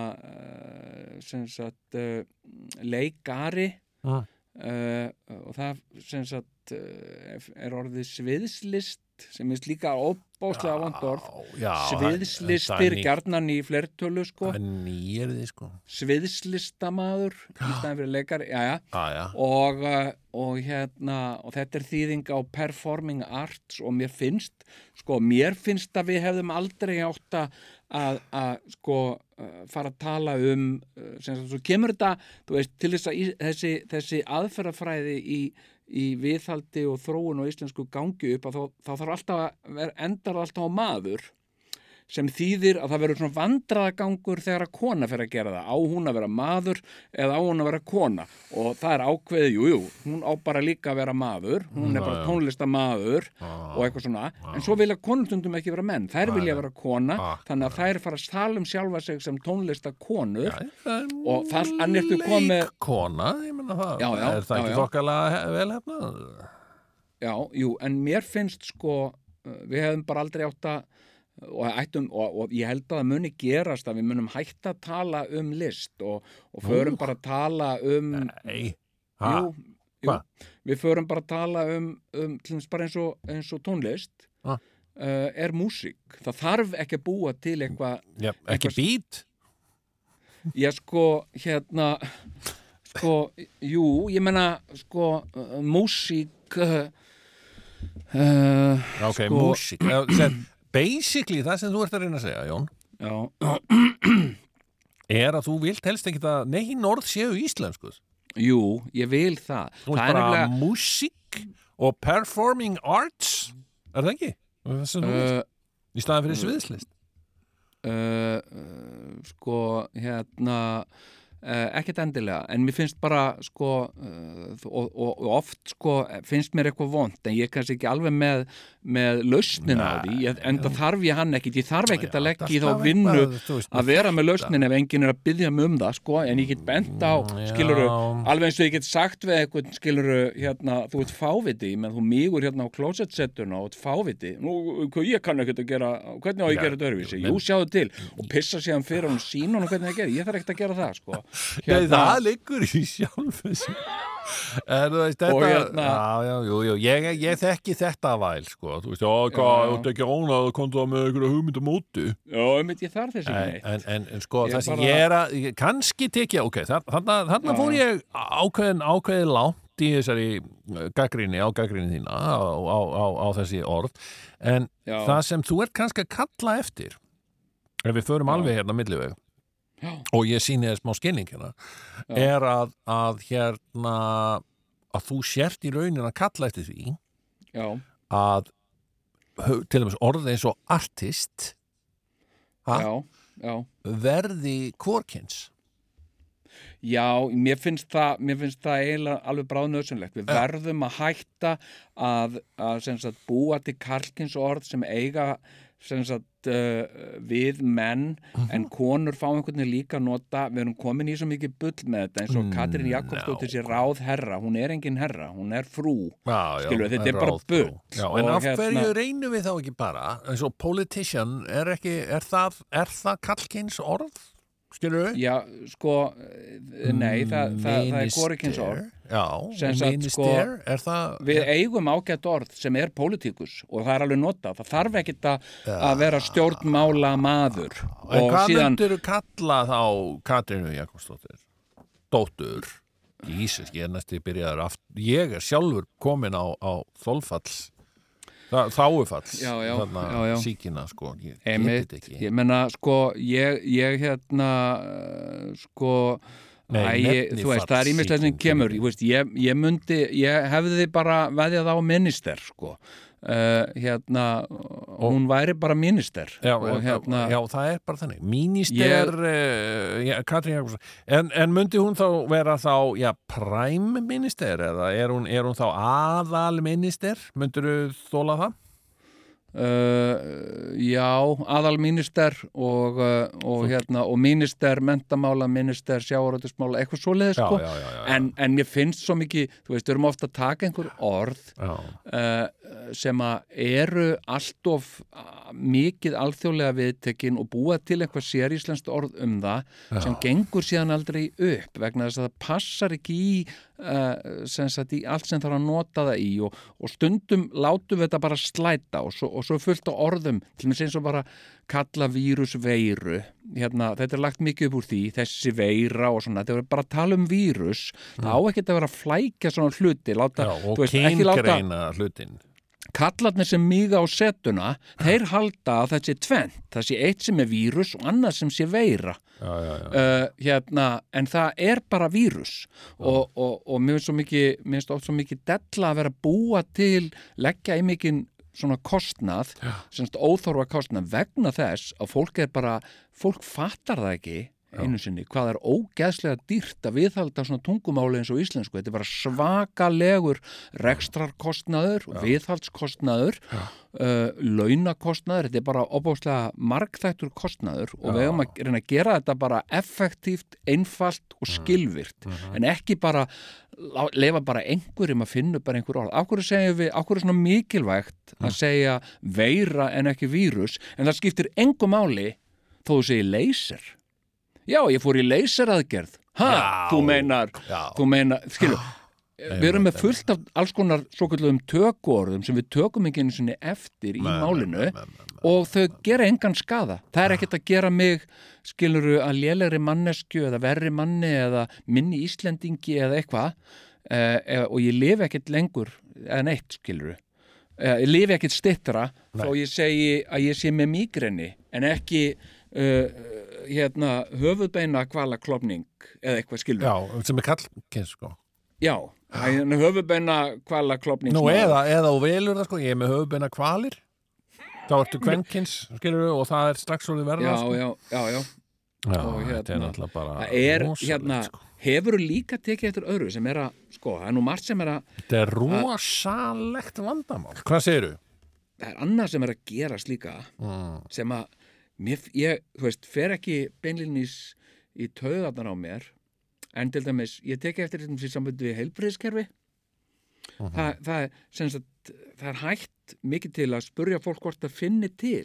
sem sagt leikari. Uh, og það sem sagt er orðið sviðslist sem er líka óbáslega vond orð. já, sviðslistir gjarnan í flertölu sko. sko. Sviðslistamaður í staðin fyrir leikari, já já. Og, uh, og hérna og þetta er þýðing á performing arts og mér finnst sko, mér finnst að við hefðum aldrei átt að, sko uh, fara að tala um uh, sem svo kemur þetta veist, til þess að þessi, þessi aðferðafræði í, í viðhaldi og þróun og íslensku gangi upp að þá, þá þarf alltaf að vera, endar alltaf á maður sem þýðir að það verður svona vandraðagangur þegar að kona fyrir að gera það. Á hún að vera maður eða á hún að vera kona? Og það er ákveðið, jú, jú hún á bara líka að vera maður hún er bara tónlistamaður og eitthvað svona. En svo vilja konustundum ekki vera menn þær vilja vera kona, þannig að þær fara að tala um sjálfa sig sem tónlistakonur og það annirtu komið kona, ég menna það. Já, já, Er það já, ekki þokkalega velhefnað? Já, jú, en mér finnst sko, uh, við hefum bara aldrei átt að og, ættum, og, og ég held að það muni gerast að við munum hætta að tala um list og, og förum bara að tala um Nei, jú, Hva? við förum bara að tala um, um til þess bara eins og, eins og tónlist. Uh, er músík. Það þarf ekki að búa til eitthvað já, ekki bít ég sko, hérna sko, jú, ég menna sko, uh, músík uh, Ok, Sko- músík. Já, Basically, það sem þú ert að reyna að segja, Jón já, er að þú vilt helst ekki að nehin orð séu íslenskuð Jú, ég vil það. Þú það er bara nefnilega, músík og performing arts er það ekki? Það vilt, uh, í staðan fyrir sviðslist uh, uh, sko, hérna, uh, ekkert endilega, en mér finnst bara, sko, uh, og, og, og oft, sko, finnst mér eitthvað vond, en ég er kannski ekki alveg með, með lausnin á því, ég, en það þarf ég hann ekkit, ég þarf ekkit að leggja í þá vinnu að vera með lausnin ef enginn er að byggja mig um það, sko, en ég get bent á, Mm, skiluru, alveg eins og ég get sagt við eitthvað, skiluru, hérna, þú ert fáviti, menn þú mígur hérna á klósettsettuna og ert fáviti, nú, ég kann ekkert að gera, hvernig á ég gera þetta öðruvísi, men- jú, sjáðu til, og pissa síðan fyrir hún sín hún hvernig það gerir, ég þarf ekkert að gera það, sko. Nei, það liggur í sjálfu sér. En þú veist, þetta, hérna- já, já, jú, jú, ég, ég þekki þetta væl, sko, þú veist, já, hvað, já. ert ekki ánað að konta með einhverja hugmynd á móti. Já, einmitt ég þarf þessi En, en, en, en sko, það sem ég er að, kannski tek ég, ok, þarna Já. fór ég ákveðin, ákveðin langt í þessari gaggrinni, á gaggrinni þína, á, á, á, á þessi orð, en Já. það sem þú ert kannski að kalla eftir, ef við förum Já. alveg hérna milliveg, Já. Og ég sýni þess smá skilning hérna, er að, að hérna, að þú sért í raunin að kalla eftir því Já, að til dæmis orðið eins og artist Ha? já, já. verði kvorkins Já, mér finnst það, mér finnst það eiginlega alveg bráðnöðsynlegt. Við verðum að hætta að, að sagt, búa til karlkins orð sem eiga sagt, uh, við menn en konur fá einhvern veginn líka að nota, við erum komin í svo mikið bull með þetta eins og Mm, Katrín Jakobsdóttir sé ráð herra, hún er engin herra, hún er frú. Já, já, Skilur við, þetta er bara bull. Já, en Og af hverju hérna- reynum við þá ekki bara eins og politician, er ekki er það, er það kallkins orð? Skilur við? Já, sko, nei, það, það, það er hvorikins orð. Já, minister, sko, er það Við eigum ágætt orð sem er pólitíkus og það er alveg notað. Það þarf ekkit að, að vera stjórnmála maður. En og hvað síðan, myndir þú kalla þá Katrínu Jakobsdóttir? Dóttur Jísus, ég er næstu byrjaður aftur Ég er sjálfur komin á, á þolfalls já, þarna síkina sko, einmitt, ég menna, sko, ég, ég hérna, uh, sko, Nei, Æ, ég, þú veist, það er ímislega sem kemur, ég, veist, ég, ég myndi, ég hefði bara veðjað á minister, sko. Uh, hérna, hún væri bara minister Já, og hérna, já, það er bara þannig Minister ég... uh, en, en myndi hún þá vera þá já, prime minister eða er hún, er hún þá aðal minister myndir þú þóla það? Uh, já, aðal minister og, og, hérna, og minister, mentamála, minister, sjávaröldusmála, eitthvað sko. já, já, já. En, en mér finnst svo mikið, þú veist, við erum ofta að taka einhver orð já. Sem að eru allt of mikið alþjóðlega viðtekin og búa til eitthvað séríslenskt orð um það sem gengur síðan aldrei upp vegna þess að það passar ekki í, uh, sem sagt, í allt sem þarf að nota það í og, og stundum látum við þetta bara slæta og svo, og svo fullt á orðum til mér eins og bara kalla vírus veiru. Hérna, þetta er lagt mikið upp úr því þessi veira og svona, þetta er bara að tala um vírus. Það á ekki að vera að flækja svona hluti láta, Já, og þú veist, ekki láta kyngreina hlutin kallarnir sem miga á setuna þeir halda að það sé tvent það sé eitt sem er vírus og annað sem sé veira. Já, já, já. uh, hérna, en það er bara vírus. Og, og, og mér finnst oft svo mikið della að vera búa til leggja í mikið svona kostnað semst óþorfa kostnað vegna þess að fólk er bara fólk fattar það ekki einu sinni, hvað er ógeðslega dýrt að viðhalda svona tungumáli eins og íslensku? Þetta er bara svakalegur rekstrarkostnaður, viðhaldskostnaður uh, launakostnaður þetta er bara opáslega margþættur kostnaður og við höfum að reyna að gera þetta bara effektíft, einfalt og skilvirt, en ekki bara leifa bara einhverjum að finna bara einhver orð. Af hverju segjum við, af hverju er svona mikilvægt að segja veira en ekki vírus, en það skiptir engu máli þó þú segir leysir. Já, ég fór í leyseraðgerð. Ha, þú meinar, Já. þú meinar, skilju, við erum með fullt af alls konar svo kallum tökuorðum sem við tökum ekki einu sinni eftir í málinu og þau gera engan skada. Það er ekkert að gera mig, skiluru, að lélegri mannesku eða verri manni eða minni Íslendingi eða eitthvað eh, og ég lifi ekkert lengur eða neitt, skiluru. Eh, ég lifi ekkert stittra þó ég segi að ég sé með migrenni en ekki uh, hérna höfuðbeina kvalaklopning eða eitthvað skilur. Já, sem er kallkins sko Já, hérna, höfuðbeina kvalaklopning. Nú eða, eða þú velur það sko, ég er með höfubeina kvalir þá ertu kvenkins, skilur og það er strax orðið verða Já, sko. já, já, já. já og þetta er hérna, náttúrulega bara er, rosalegt, hérna, sko. hefur líka tekið eftir öðru sem er að, sko, það er nú margt sem er að, Þetta er rosalegt vandamál Hvað segirðu? það er annað sem er að gerast líka Mm. sem að, mér, ég, þú veist, fer ekki beinlýnís í taugarnar á mér en til dæmis, ég teki eftir þetta sem sambund við heilbriðskerfi Mhm. það, það, er, sem sagt, það er hægt mikið til að spurja fólk hvort það finni til.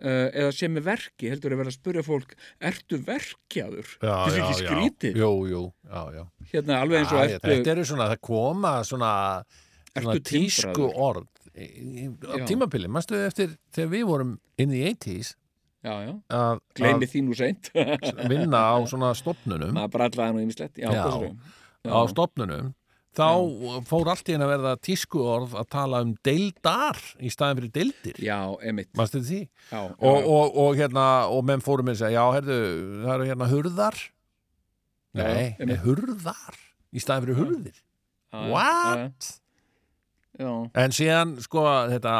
Uh, eða sem er verki heldur að vera að spurja fólk ertu verkjaður? Þetta er ekki skrítið. Jú, jú, já, já. Hérna alveg eins og Já, ertu Þetta eru svona, það koma svona, svona tísku orð á Já. tímabili, manstu eftir þegar við vorum in the 80s já, já, að, gleymi því nú seint. vinna á svona stopnunum maður bara allavega nú já, Já. segirðu? á stopnunum þá fór allt í henni að verða tísku orð að tala um deildar í staðin fyrir deildir. Já, já, Og, já, og, og hérna, og menn fórum að segja, já, herðu, það eru hérna hurðar. Já, Nei, hurðar í staðin fyrir hurðir. Já, já, What? Já, En síðan, sko, þetta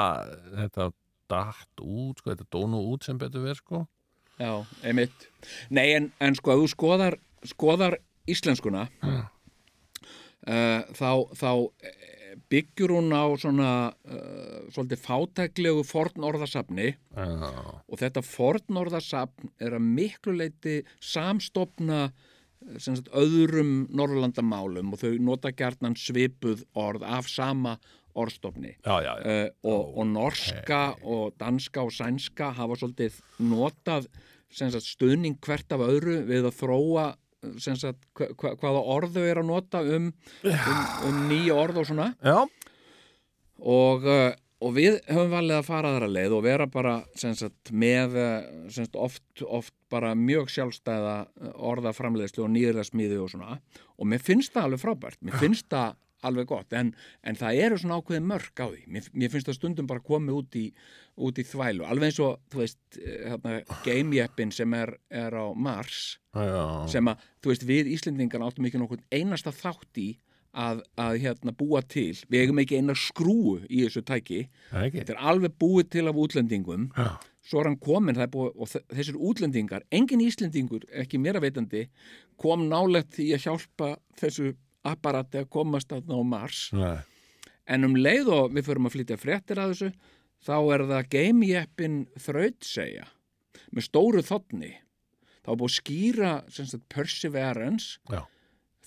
þetta datt út, sko, þetta dónu út sem betur verð, sko. Já, emitt nei, en, en sko, ef þú skoðar skoðar íslenskuna uh, þá, þá eh, byggjur hún á svona uh, svolítið fátæklegu fornorðasafni. Já, og þetta fornorðasafn er að miklu leiti samstofna sagt, öðrum Norrlandamálum og þau nota gjarnan svipuð orð af sama orðstofni. Já, já, já. uh, og, og norska og danska og sænska hafa svolítið notað sagt, stuðning hvert af öðru við að þróa eh, sagt, hva, hva, hvaða orð þau er að nota um, um, um nýja orð og svona. Já. og, uh, og við höfum valið að fara aðra leið og vera bara sagt, með sagt, oft, oft bara mjög sjálfstæða orðaframleiðslu og nýðræðsmíði og svona. Og mér finnst það alveg frábært, mér finnst það alveg gott, en, en það eru svona ákveðið mörg á því, mér, mér finnst það stundum bara komið út í, út í þvælu, alveg eins og þú veist, eh, hérna, gamejeppin sem er, er á Mars já. sem að, þú veist, við Íslendingar áttum ekki nokkuð einasta þátt í að, að hérna búa til. Við eigum ekki eina skrúu í þessu tæki. Ekki. Þetta er alveg búið til af útlendingum. Já. svo er hann komin er búið, og þessir útlendingar, engin Íslendingur ekki mér að veitandi, kom nálegt því að hjálpa þessu apparati að komast að ná Mars Nei. en um leið og við förum að flytja fréttir að þessu þá er það gamejeppin þrautsegja með stóru þotni þá er búið að skýra sagt, perseverance Já.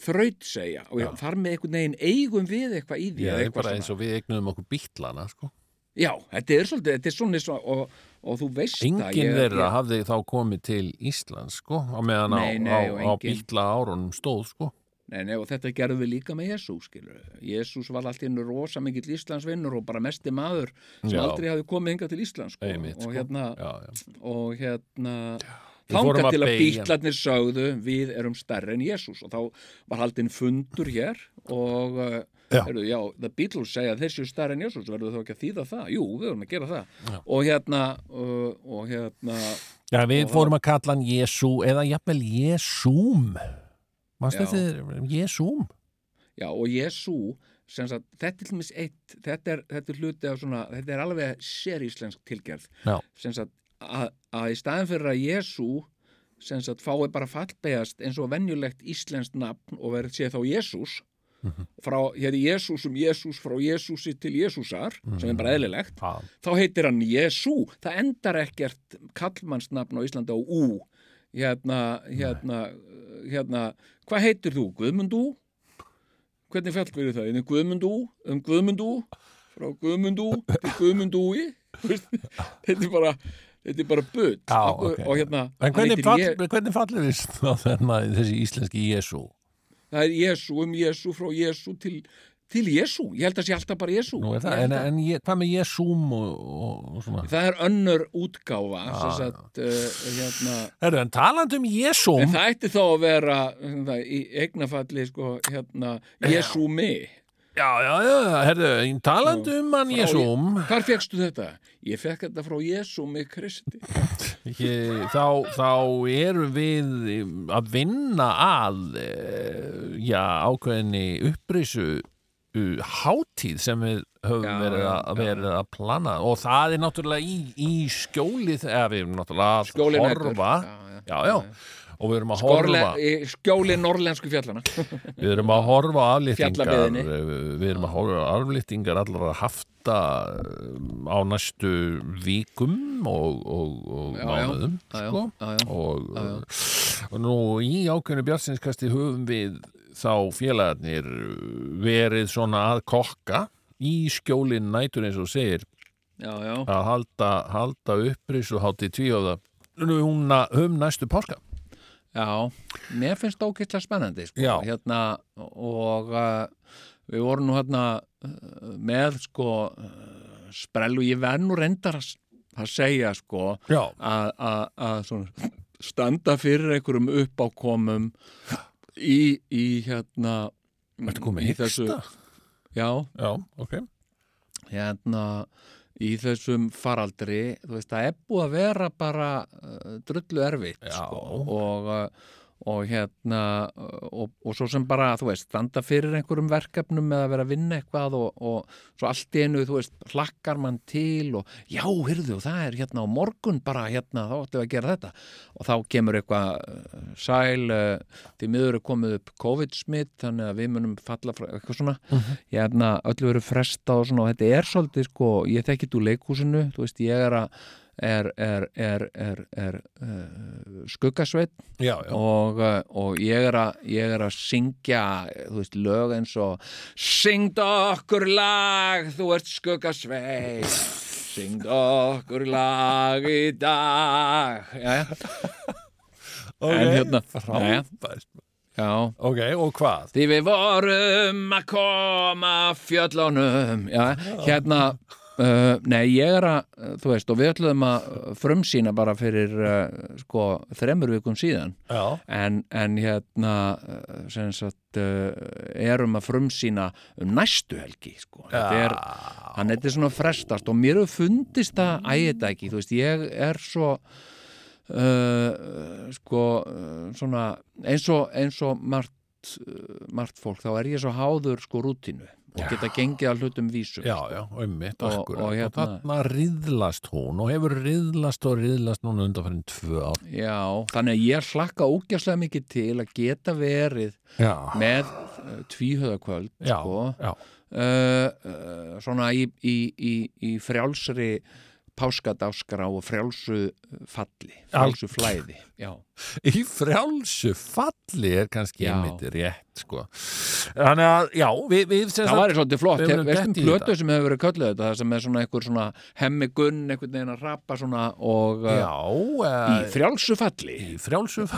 þrautsegja og Já. þar með einhvern veginn eigum við eitthvað í því Já, það eitthvað eins og við eignuðum okkur bítlana, sko Já, þetta er svolítið, þetta er svona eins og, og, þú veist það Engin ég- þeirra ég- hafði þá komið til Íslands, sko á meðan á, Nei, nei, á, á engin- bítla árunum stóð, sko Nei, nei, og þetta gerðum við líka með Jésús, skilur. Jésús var alltaf einu rosa mikill Íslandsvinnur og bara mesti maður sem Já. aldrei hafði komið hingað til Íslands, sko. Einmitt, og sko. hérna, Já, já. og hérna að til að beygja. bítlarnir sögðu við erum stærri en Jésús og þá var haldinn fundur hér og Já. heyrðu, já, the Beatles segja að þessi er stærri en Jésús verður þá ekki að þýða það? Jú, við erum að gera það og hérna og hérna Já, við Og- fórum að kalla hann Jesú eða jafnvel Jesúm Manstu Já. þetta Jesúm? Já, og Jésú sagt, þetta er til dæmis eitt þetta er, þetta er hluti af svona þetta er alveg séríslensk tilgerð að, að í staðin fyrir að sagt, fái bara fallbegast eins og venjulegt íslenskt nafn og verið sé þá Jésús frá, hér er Jésús um Jésús frá Jésúsi til Jésúsar sem er bara eðlilegt Já. þá heitir hann Jesú það endar ekkert kallmannsnafn á Íslandi á U hérna, hérna, hérna hvað heitir þú? Guðmundú? hvernig fjall verið það? Er Guðmundú? Um Guðmundú? frá Guðmundú til Guðmundúi þetta er bara þetta er bara butt Já, Akkur- ok. og hérna En hvernig, fall, Je- hvernig fallir þennan þessi íslenski Jésu? það er Jésu um Jésu frá Jésu til, til Jésu ég held að sé alltaf bara Jésu Nú Ég það, en, en ég, hvað með Jesúm og, og, svona? það er önnur útgáfa sem sagt, uh, hérna Herru, en talandi um Jesúm, En það ætti þá að vera það, í eignafalli sko, hérna, Jesúmi. já, já, já, herru, talandi um hann Jesúm, Hvar fegstu þetta? Ég fekk þetta frá Jesúmi Kristi. Ekki, þá, þá erum við að vinna að eh, já, ákveðinni upprisu hátíð sem við höfum Já, verið, að, já. verið að plana. Og það er náttúrulega í, í skjólið eða við erum náttúrulega að Skjóli nætur. horfa. Já, og við erum að Skorle, horfa. í skjóli norrlensku fjallana. við erum að horfa Fjallabyggðinni. við erum að horfa á aflýtingar allra hafta um, á næstu vikum og, og, og mánuðum sko. Og, og nú í ákveðinu bjartsinskasti höfum við þá félagarnir verið svona að kokka í skjólinn nætur eins og segir. Já, já. að halda, halda upprís og hátti tvíóða um næstu páska. Já, mér finnst það ókýrlega spennandi sko. Hérna, og uh, við vorum nú hérna uh, með sko uh, sprell og ég verð nú reyndar að, að segja sko að, að, að svona, standa fyrir einhverjum uppákomum í, í hérna Ertu komið í þessu, já, Já, ok. Hérna í þessum faraldri þú veist, það er búið að vera bara uh, drullu erfitt sko, og, uh, og hérna uh, og, og svo sem bara, þú veist, standa fyrir einhverjum verkefnum eða vera að vinna eitthvað og, og svo allt í einu, þú veist, hlakkar mann til og já, hyrðu, það er hérna á morgun bara hérna, þá ættum við að gera þetta. Og þá kemur eitthvað uh, sæl, uh, því miður er komið upp COVID-smitt, þannig að við munum falla frá eitthvað svona, hérna öllu verið fresta og svona og þetta er svolítið sko, ég þekkit úr leikhúsinu þú veist, ég er að er, er, er, er, er uh, skuggasveit og, uh, og ég, er að, ég er að syngja þú veist, lög eins og Syngd okkur lag, þú ert skuggasveit Syngd okkur lag í dag. Já, ok hérna- Frábært. já. Ok, og hvað? Því við vorum að koma fjöllunum. Já, hérna uh, Nei, ég er að, þú veist og við ætlum að frumsýna bara fyrir uh, sko, þremur vikum síðan. En, en hérna uh, sem sagt uh, erum að frumsýna um næstu helgi sko. þetta er, hann þetta er svona frestast og mér hefur fundist það ægita ekki, þú veist, ég er svo uh, sko uh, svona eins og, eins og margt, margt fólk, þá er ég svo háður sko rútinu og geta gengið að hlutum vísum já, sko. já, ummitt, Og- akkurat. og og, hérna- þarna riðlast hún og hefur riðlast og riðlast núna undanfærin tvö ár. Já, þannig að ég hlakka ógjastlega mikið til að geta verið Já, með uh, tvíhöðakvöld já, sko, uh, uh, svona í, í, í, í frjálsri páskadáskrá og frjálsu falli, frjálsu flæði já, í frjálsu falli er kannski einmitt rétt sko. þannig að, já, við, við það væri svolítið flott við í plötu þetta. sem hefur verið kölluð þetta það sem er svona einhver svona hemmi gunn einhvern veginn að rappa svona og uh, já, í uh, frjálsu falli í frjálsu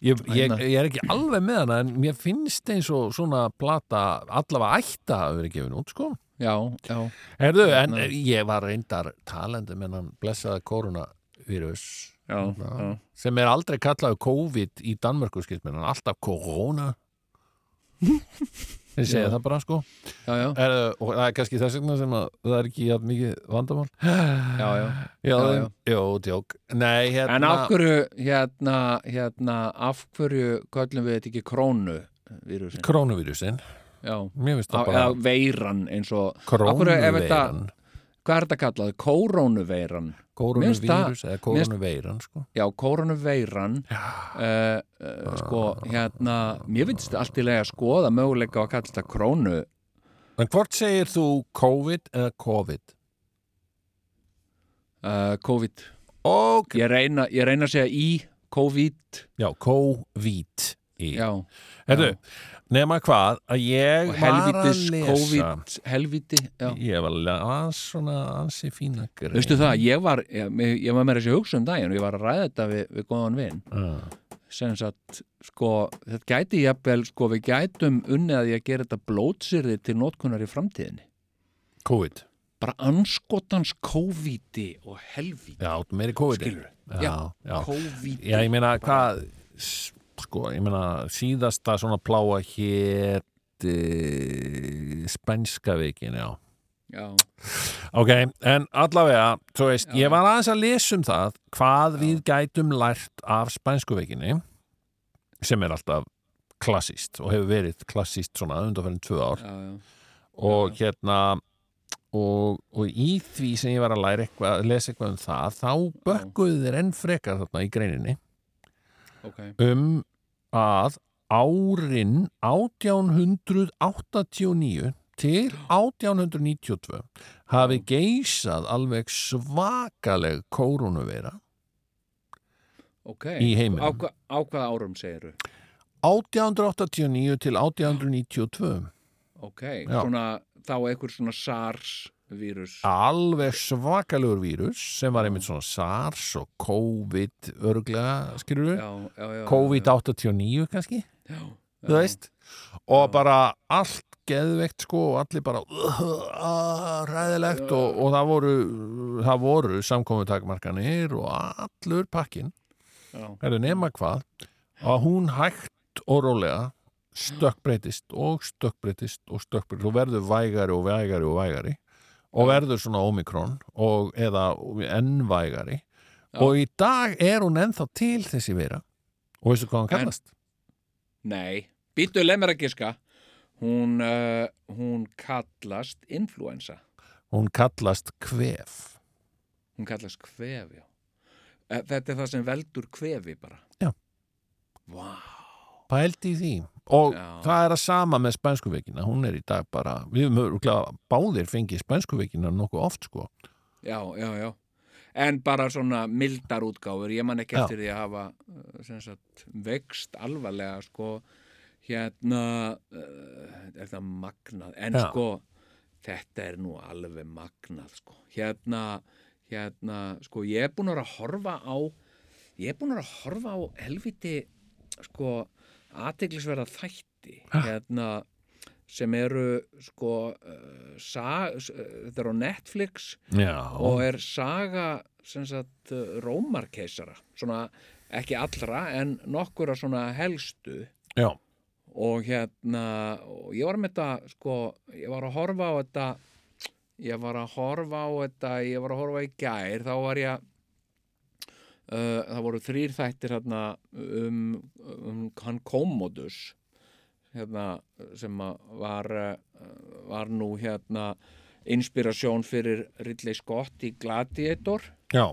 ég, ég, Hérna. ég er ekki alveg með hana en mér finnst eins og svona plata allavega ætta að vera gefin út sko já, já, Herðu, en Hérna. ég var reyndar talandi með hann blessaða koronavírus já, já. sem er aldrei kallaðu COVID í Danmörku skilst mér, hann er alltaf korona þeir segja Já. það bara sko já, já, er, og það er kannski þess vegna sem að það er ekki jafn mikið vandamál já, já. Jó, djók Nei, hérna En af hverju, hérna, hérna, af hverju köllum við þetta ekki krónu vírusin? Krónuvírusin já. Mér finnst það bara eða veiran eins og krónuveiran hvað er þetta kallað? Það- Kórónuvírus eða kórónuveiran sko. já, kórónuveiran. Uh, uh, sko, hérna mér finnst allt í leið að skoða möguleika að kalla þetta krónu. En hvort segir þú COVID eða COVID? uh, COVID. Ok, ég reyna, ég reyna að segja í COVID. Já, COVID. Í. já, Herru, nema hvað að ég og var að lesa. COVID helviti, já. Ég var að svona ansi fína grein. Veistu það, ég var, ég, ég var með þessi hugsa um daginn og ég var að ræða þetta við, við góðan vinn Ah, sem sagt, sko, þetta gæti jafnvel, sko, við gætum unnið að ég að gera þetta blótsýrði til nótkunnar í framtíðinni. COVID. Bara anskotans COVID og helvíti. Já, meiri COVID Skilurðu? Já, Já. COVID Já, ég meina, hvað sko, ég meina, síðasta svona pláa hér spænska vikin, já. Já, Ok, en allavega, þú veist, Já. ég var aðeins að lesa um það hvað við gætum lært af spænsku vikinni sem er alltaf klassíst og hefur verið klassíst svona undanferðin tvö ár. Já, já, og hérna og, og í því sem ég var að læra eitthvað, lesa eitthvað um það þá bökkuðu þeir enn frekar þarna í greininni ok. um að árin 1889 til 1892 hafi geisað alveg svakaleg kórunuveira ok, Í heiminum. á, á hvaða árum segiru 1889 til 1892 ok, svona þá einhver svona SARS vírus. Alveg svakalegur vírus sem var einmitt svona SARS og COVID örglega, skilur já, já, já, COVID-89 kannski, já, þú veist? Og bara allt geðveikt sko og allir bara uh, ræðilegt og, og það voru það voru samkomutakmarkanir og allur pakkin já, er nema hvað að hún hægt og rólega stökkbreytist og stökkbreytist og stökkbreytist. Og verður vægari og vægari og vægari og verður svona omikron og eða enn vægari. Já. og í dag er hún ennþá til þessi vera. Og veistu hvað hann En- kallast? nei. Býtu leið mér að giska. Hún, uh, hún kallast influensa Hún kallast kvef. Hún kallast kvef, já. Eh, þetta er það sem veldur kvefi bara. Já. Vá, pældi í því og Já. það er að sama með spænskuveikina hún er í dag bara, við höfum báðir fengið spænskuveikina nokkuð oft sko. Já, já, já. En bara svona mildar útgáfur. Ég man ekki Já. eftir því að hafa uh, sagt, vext alvarlega sko. Hérna uh, er það magnað? En Já. sko þetta er nú alveg magnað sko. Hérna, hérna sko ég er búin að horfa á ég er búin að horfa á helviti sko aðteglisverða þætti hérna sem eru sko uh, sag, uh, þetta er á Netflix Já, og er saga sagt uh, Rómarkeisara. Svona ekki allra en nokkura svona helstu. Já, og hérna og ég var með þetta sko ég var að horfa á þetta ég var að horfa á þetta ég var að horfa í gær þá var ég uh, það voru þrýr þættir hérna um, um hann Commodus hérna sem var uh, var nú hérna inspirasjón fyrir Ridley Scott í Gladiator. Já,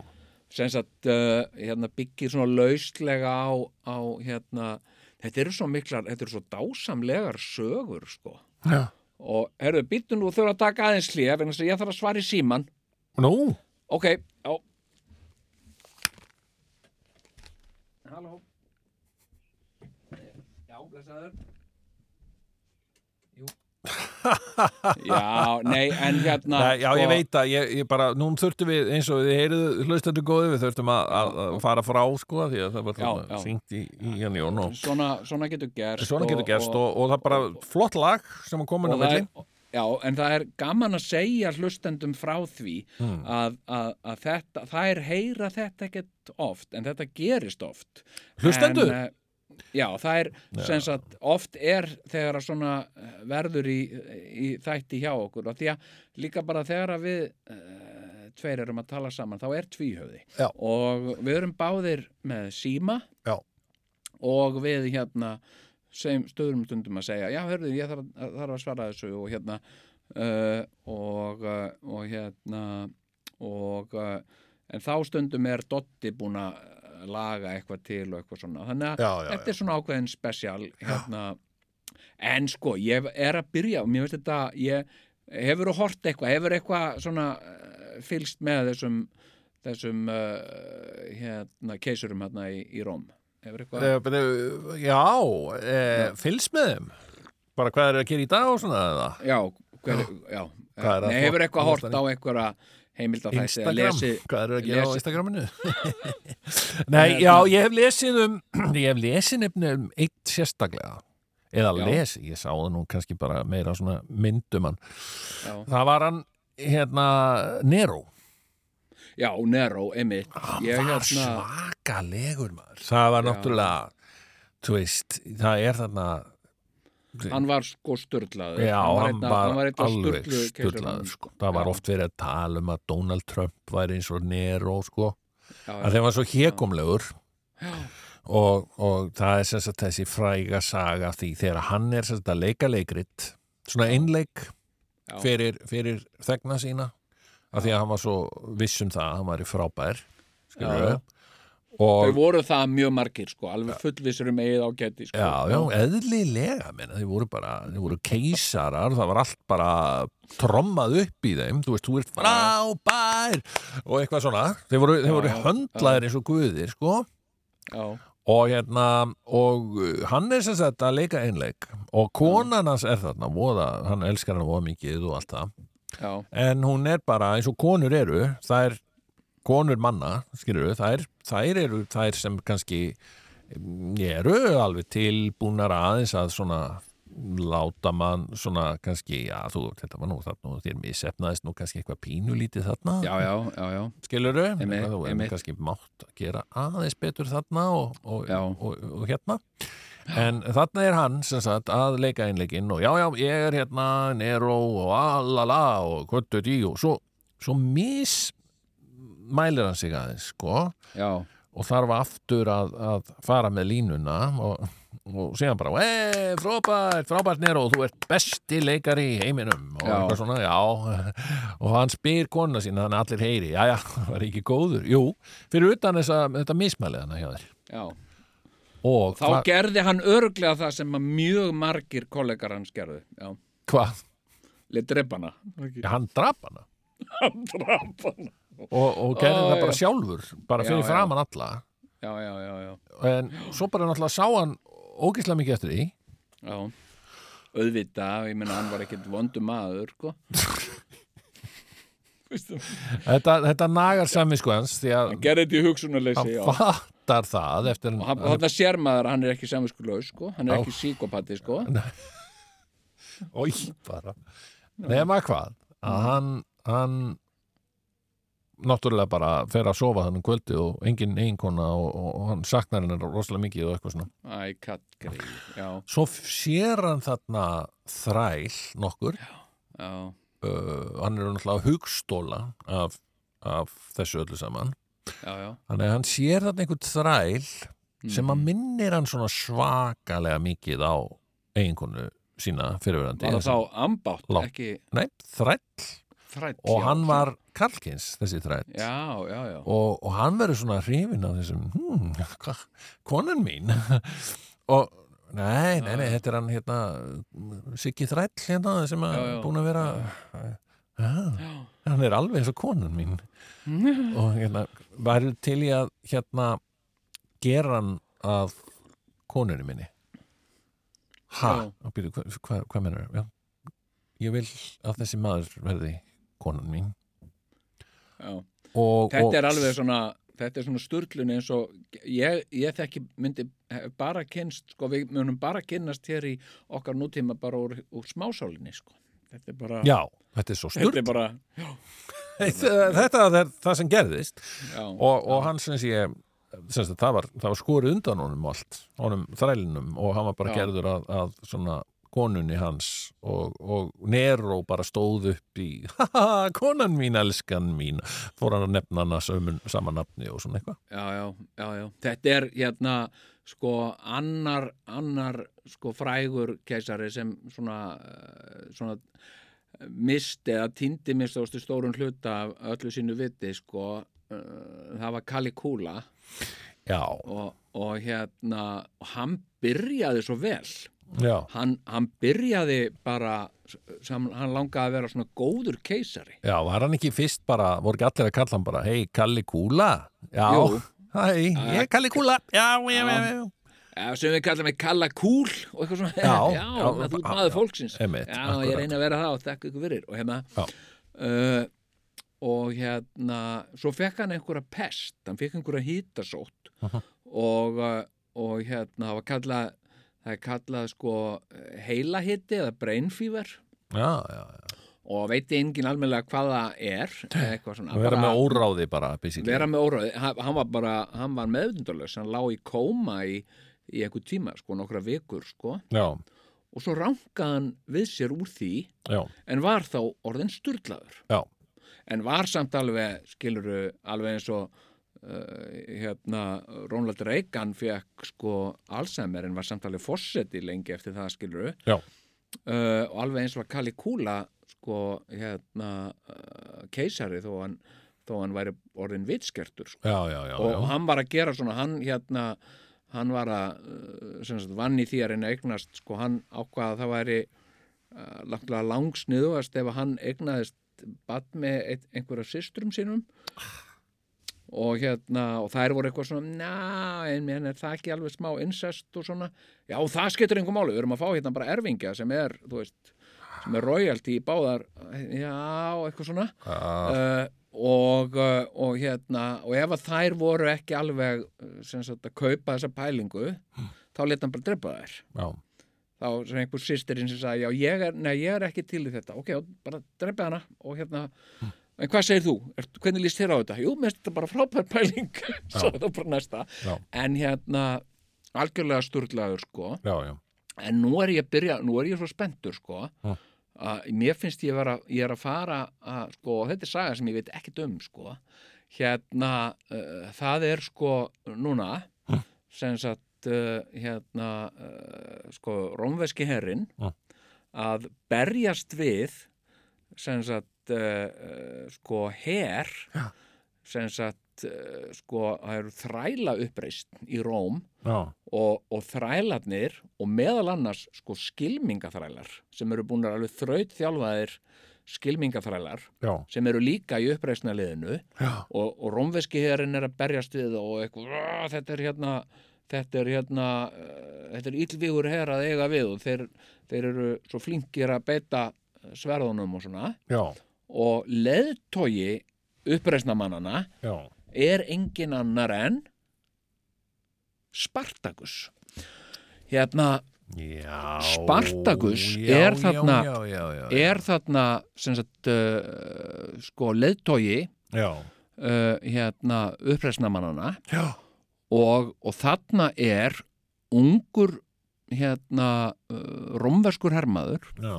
sem sagt uh, hérna, byggir svona lauslega á, á hérna, þetta eru svo miklar þetta eru svo dásamlegar sögur sko. og herru, býttu nú þurfa að taka aðeins hlýja ég þarf að svara í síman Nú, ok, já Halló. Já, blessaður. Jú. Já, nei, en hérna Nei, já, ég sko- veit að ég, ég bara, nú þurftum við eins og við heyruðu hlustendur góði, við þurftum að, að, fara frá sko, því að það var þarna syngt í, í hann Jón og svona, svona getur gerst svona getur og- gerst og, og, það er bara flott lag sem að koma inn á og er, já, en það er gaman að segja hlustendum frá því Hmm. að, að, að þetta, það er heyra þetta ekkert oft, en þetta gerist oft Hlustendur? En, eh, Já, það er sem sagt oft er þegar að svona eh, verður í, í þætti hjá okkur og því að líka bara þegar að við uh, tveir erum að tala saman þá er tvíhöfði Já. og við erum báðir með síma Já. og við hérna sem stöðurum stundum að segja já, hörðu, ég þarf, þarf að svara þessu og hérna uh, og, uh, og hérna og uh, en þá stundum er Dotti búin að laga eitthvað til og eitthvað svona. Þannig að Já, já, þetta er svona ákveðin spesial hérna. En sko, ég er að byrja og mér veist þetta, ég hefur hort eitthvað, hefur eitthvað svona fylgst með þessum þessum uh, hérna keisurum hérna í, í Róm eitthvað Eh, Já, eh, fylgst með þeim. Bara hvað er að gera í dag og svona eða? Já, hver, já. Nei, hefur eitthvað hort á einhvera heimild að lesi hvað er að gera á lesi- Instagraminu? Nei, já, ég hef lesið um ég hef lesið nefnir um eitt sérstaklega. Eða Já. lesið, ég sá það nú kannski bara meira svona myndum hann. Já, það var hann, hérna Nero, já Nero, einmitt. Hann Ég var hérna, svakalegur maður. Það var náttúrulega þú veist, það er þarna hann var sko störlaður Já, hann var, hann var alveg keisarunum. sko. það var Já. oft verið að tala um að Donald Trump væri eins og Nero sko. Já, að þeim var svo hégumlegur já, og, og það er sagt þessi fræga saga því þegar hann er sem sagt að leika leikrit svona einleik fyrir, fyrir þegna sína af því að hann var svo viss um það að hann var í frábær Þau voru það mjög margir sko, alveg fullvissur um eigið ágæti sko. Já, já, eðlilega menna, þeir voru bara, þeir voru keisarar það var allt bara trommað upp í þeim, þú veist, þú ert frábær og eitthvað svona. Þeir voru, Já, voru höndlaðir eins og guðir, sko. Já, og hérna, og uh, hann er sem sagt að leika einleik og konan hans er þarna, voða, hann elskar hann voða mikið og allt það já, en hún er bara eins og konur eru það er konur manna skilur við, þær, þær eru þær sem kannski mm, eru alveg tilbúnar aðeins að svona láta mann svona kannski, já þú, þetta var nú þarna þér misefnaðist nú kannski eitthvað pínulítið þarna. Já, já, já, já. skilur við, Einmitt, þú einmitt. kannski mátt að gera aðeins betur þarna og, og, og, og, hérna en þarna er hann sem sagt að leika einleikinn og já já ég er hérna Nero og alala og kvöldu dí og svo, svo mismælir hann sig aðeins sko. Já. og þarf aftur að, að fara með línuna og, og segja bara hey, frábært, frábært Nero þú ert besti leikari í heiminum. Og eitthvað svona, já. Og hann spyr konuna sína þannig að allir heyri já, já, var ekki góður, jú fyrir utan þessa, þetta mismælið hann hjá þér. Já. Og Þá gerði hann örglega það sem mjög margir kollegar hans gerðu. Já, hvað, lit dreipana. Já, hann drap hana Hann draf hana. og, og gerði Ó, það bara já. sjálfur bara fyrir Já, já. framan alla Já, já, já, já. en svo bara náttúrulega sá hann ógislega mikið eftir því Já, auðvitað, ég meina hann var ekkert vondu maður, sko. Þetta, þetta nagar samvisku hans því að hann gerði þetta í hugsunarleysi, hann já. Fattar það eftir Og hann, hann sér maður að hann er ekki samvinskulegs, sko. Hann er Já. ekki síkopati, sko. Ói, bara. Nema hvað? Að hann, hann náttúrulega bara fer að sofa þannig kvöldi og engin eiginkona og, og, og hann saknar hennar rosalega mikið og eitthvað svona. Æ, kattgreið, já, svo sér hann þarna þræl nokkur. Já, uh, hann er náttúrulega hugstóla af, af þessu öllu saman já, já. þannig að hann sér þarna einhvern þræl sem Mhm. að minnir hann svona svakalega mikið á eiginkonu sína fyrirverandi Var það þá ambátt, ekki Nei, þræll þræll? og já, hann var Karlkins, þessi þræll Já, já, já. og, og hann verður svona hrifin af þessum hva, konan mín og nei, nei, nei, þetta er hann hérna Siggi Þræll hérna sem já. búin að vera ah, hann er alveg eins og konan mín. Og hérna væri til í að hérna gera hann að konunni minni? Býtu, hvað hva, hva mennur já, ég vil að þessi maður verði konan mín. Og, Þetta og, er alveg svona þetta er svona sturlun eins og ég, ég þekki myndi bara kynst sko við munum bara kynnast hér í okkar nútíma bara úr, úr smásálinni sko þetta er bara, já, þetta er svo þetta sturt er bara þetta er það sem gerðist. Já, og, og hann sem sé það, var, það var skorið undan honum allt honum þrælinum og hann var bara Já. gerður að, að svona konunni hans og, og Nero bara stóð upp í haha, konan mín, elskan mín. Fór hann að nefna hana sömun, sama nafni og svona eitthvað. Já, já, já. Þetta er hérna sko annar, annar sko frægur keisari sem svona, eh, svona misti eða týndi mistaðustu stórun hluta af öllu sínu viti sko uh, það var Caligula. Já, og, og hérna hann byrjaði svo vel hann, hann byrjaði bara hann langaði að vera svona góður keisari. Já, var hann ekki fyrst bara, voru ekki allir að kalla hann bara hei, Kalli Kúla? Já, hæ, ég er Kalli Kúla. Já, já, já, já. sem við kallum við kalla kúl og eitthvað svona, Já, já, já, þú já, maður fólksins. Einmitt, já, akkurat. ég reyna að vera það og þekka ykkur fyrir. Og hérna uh, og hérna svo fekk hann einhverja pest. Hann fekk einhverja hýtasótt Aha. og, uh, og hérna það var kallað það er kallað sko heilahitti eða brain fever. Já, já, já. Og veit engin almennilega hvað það er svona. vera bara- með óráði bara, basically. Vera með óráði, hann, var bara hann var meðvindalös, hann lá í kóma í, í einhver tíma, sko, nokkra vikur sko, Já, og svo rankaði hann við sér úr því já, en var þá orðin sturlaður. Já, en var samt alveg, skiluru alveg eins og hérna, Ronald Reagan fekk sko Alzheimer en var samt alveg fórseti lengi eftir það, skiluru uh, og alveg eins var Caligula sko, hérna uh, keisari þó hann þó hann væri orðin vitskertur sko. Já, já, já, og hann var að gera svona hann hérna hann var að sagt, vann í því að reyna að eignast sko hann ákvaða að það væri uh, langsniðuast ef hann eignaðist bad með ein, einhverja systrum sínum. og hérna og þær voru eitthvað svona ná, en er það ekki alveg smá incest og svona, já það skiptir einhver máli. Við erum að fá hérna bara erfingja sem er þú veist, sem er royalty í báðar já, eitthvað svona. Ah, uh, og, uh, og hérna og ef að þær voru ekki alveg uh, sem sagt að kaupa þessa pælingu þá leta hann bara drepa þær. Já, þá sem einhver sýstirinn sem sagði já ég er, nei, ég er ekki til í þetta. Ok, bara drepa hana og hérna en hvað segir þú? Er, hvernig líst þér á þetta? Jú, mér finnst þetta bara frábær pæling svo þá bara næsta Já. en hérna algjörlega sturlaður sko já, já, en nú er ég að byrja, nú er ég svo spenntur sko að mér finnst ég vera ég er að fara að, sko, þetta er saga sem ég veit ekkert um sko hérna, uh, það er sko núna Já. sem sagt uh, hérna uh, sko, rómveski herrin að berjast við sem sagt uh, uh, sko her Já. sem sagt uh, sko, það eru þræla uppreist í Róm og, og þrælarnir og meðal annars sko skilmingaþrælar sem eru búin að alveg þraut þjálfaðir skilmingaþrælar já, sem eru líka í uppreisna liðinu og, og rómveski herinn er að berjast við og eitthvað, "Rá, þetta er hérna þetta er hérna þetta er illvígur her að eiga við og þeir, þeir eru svo flinkir að beita sverðunum og svona. Já, og leðtogi uppreisnamannana já, er engin annar en Spartakus hérna já Spartacus já, er þarna- já, er þarna sagt uh, sko leðtogi uh, hérna uppreisnamannana já, og, og þarna er ungur hérna uh, romverskur hermaður já,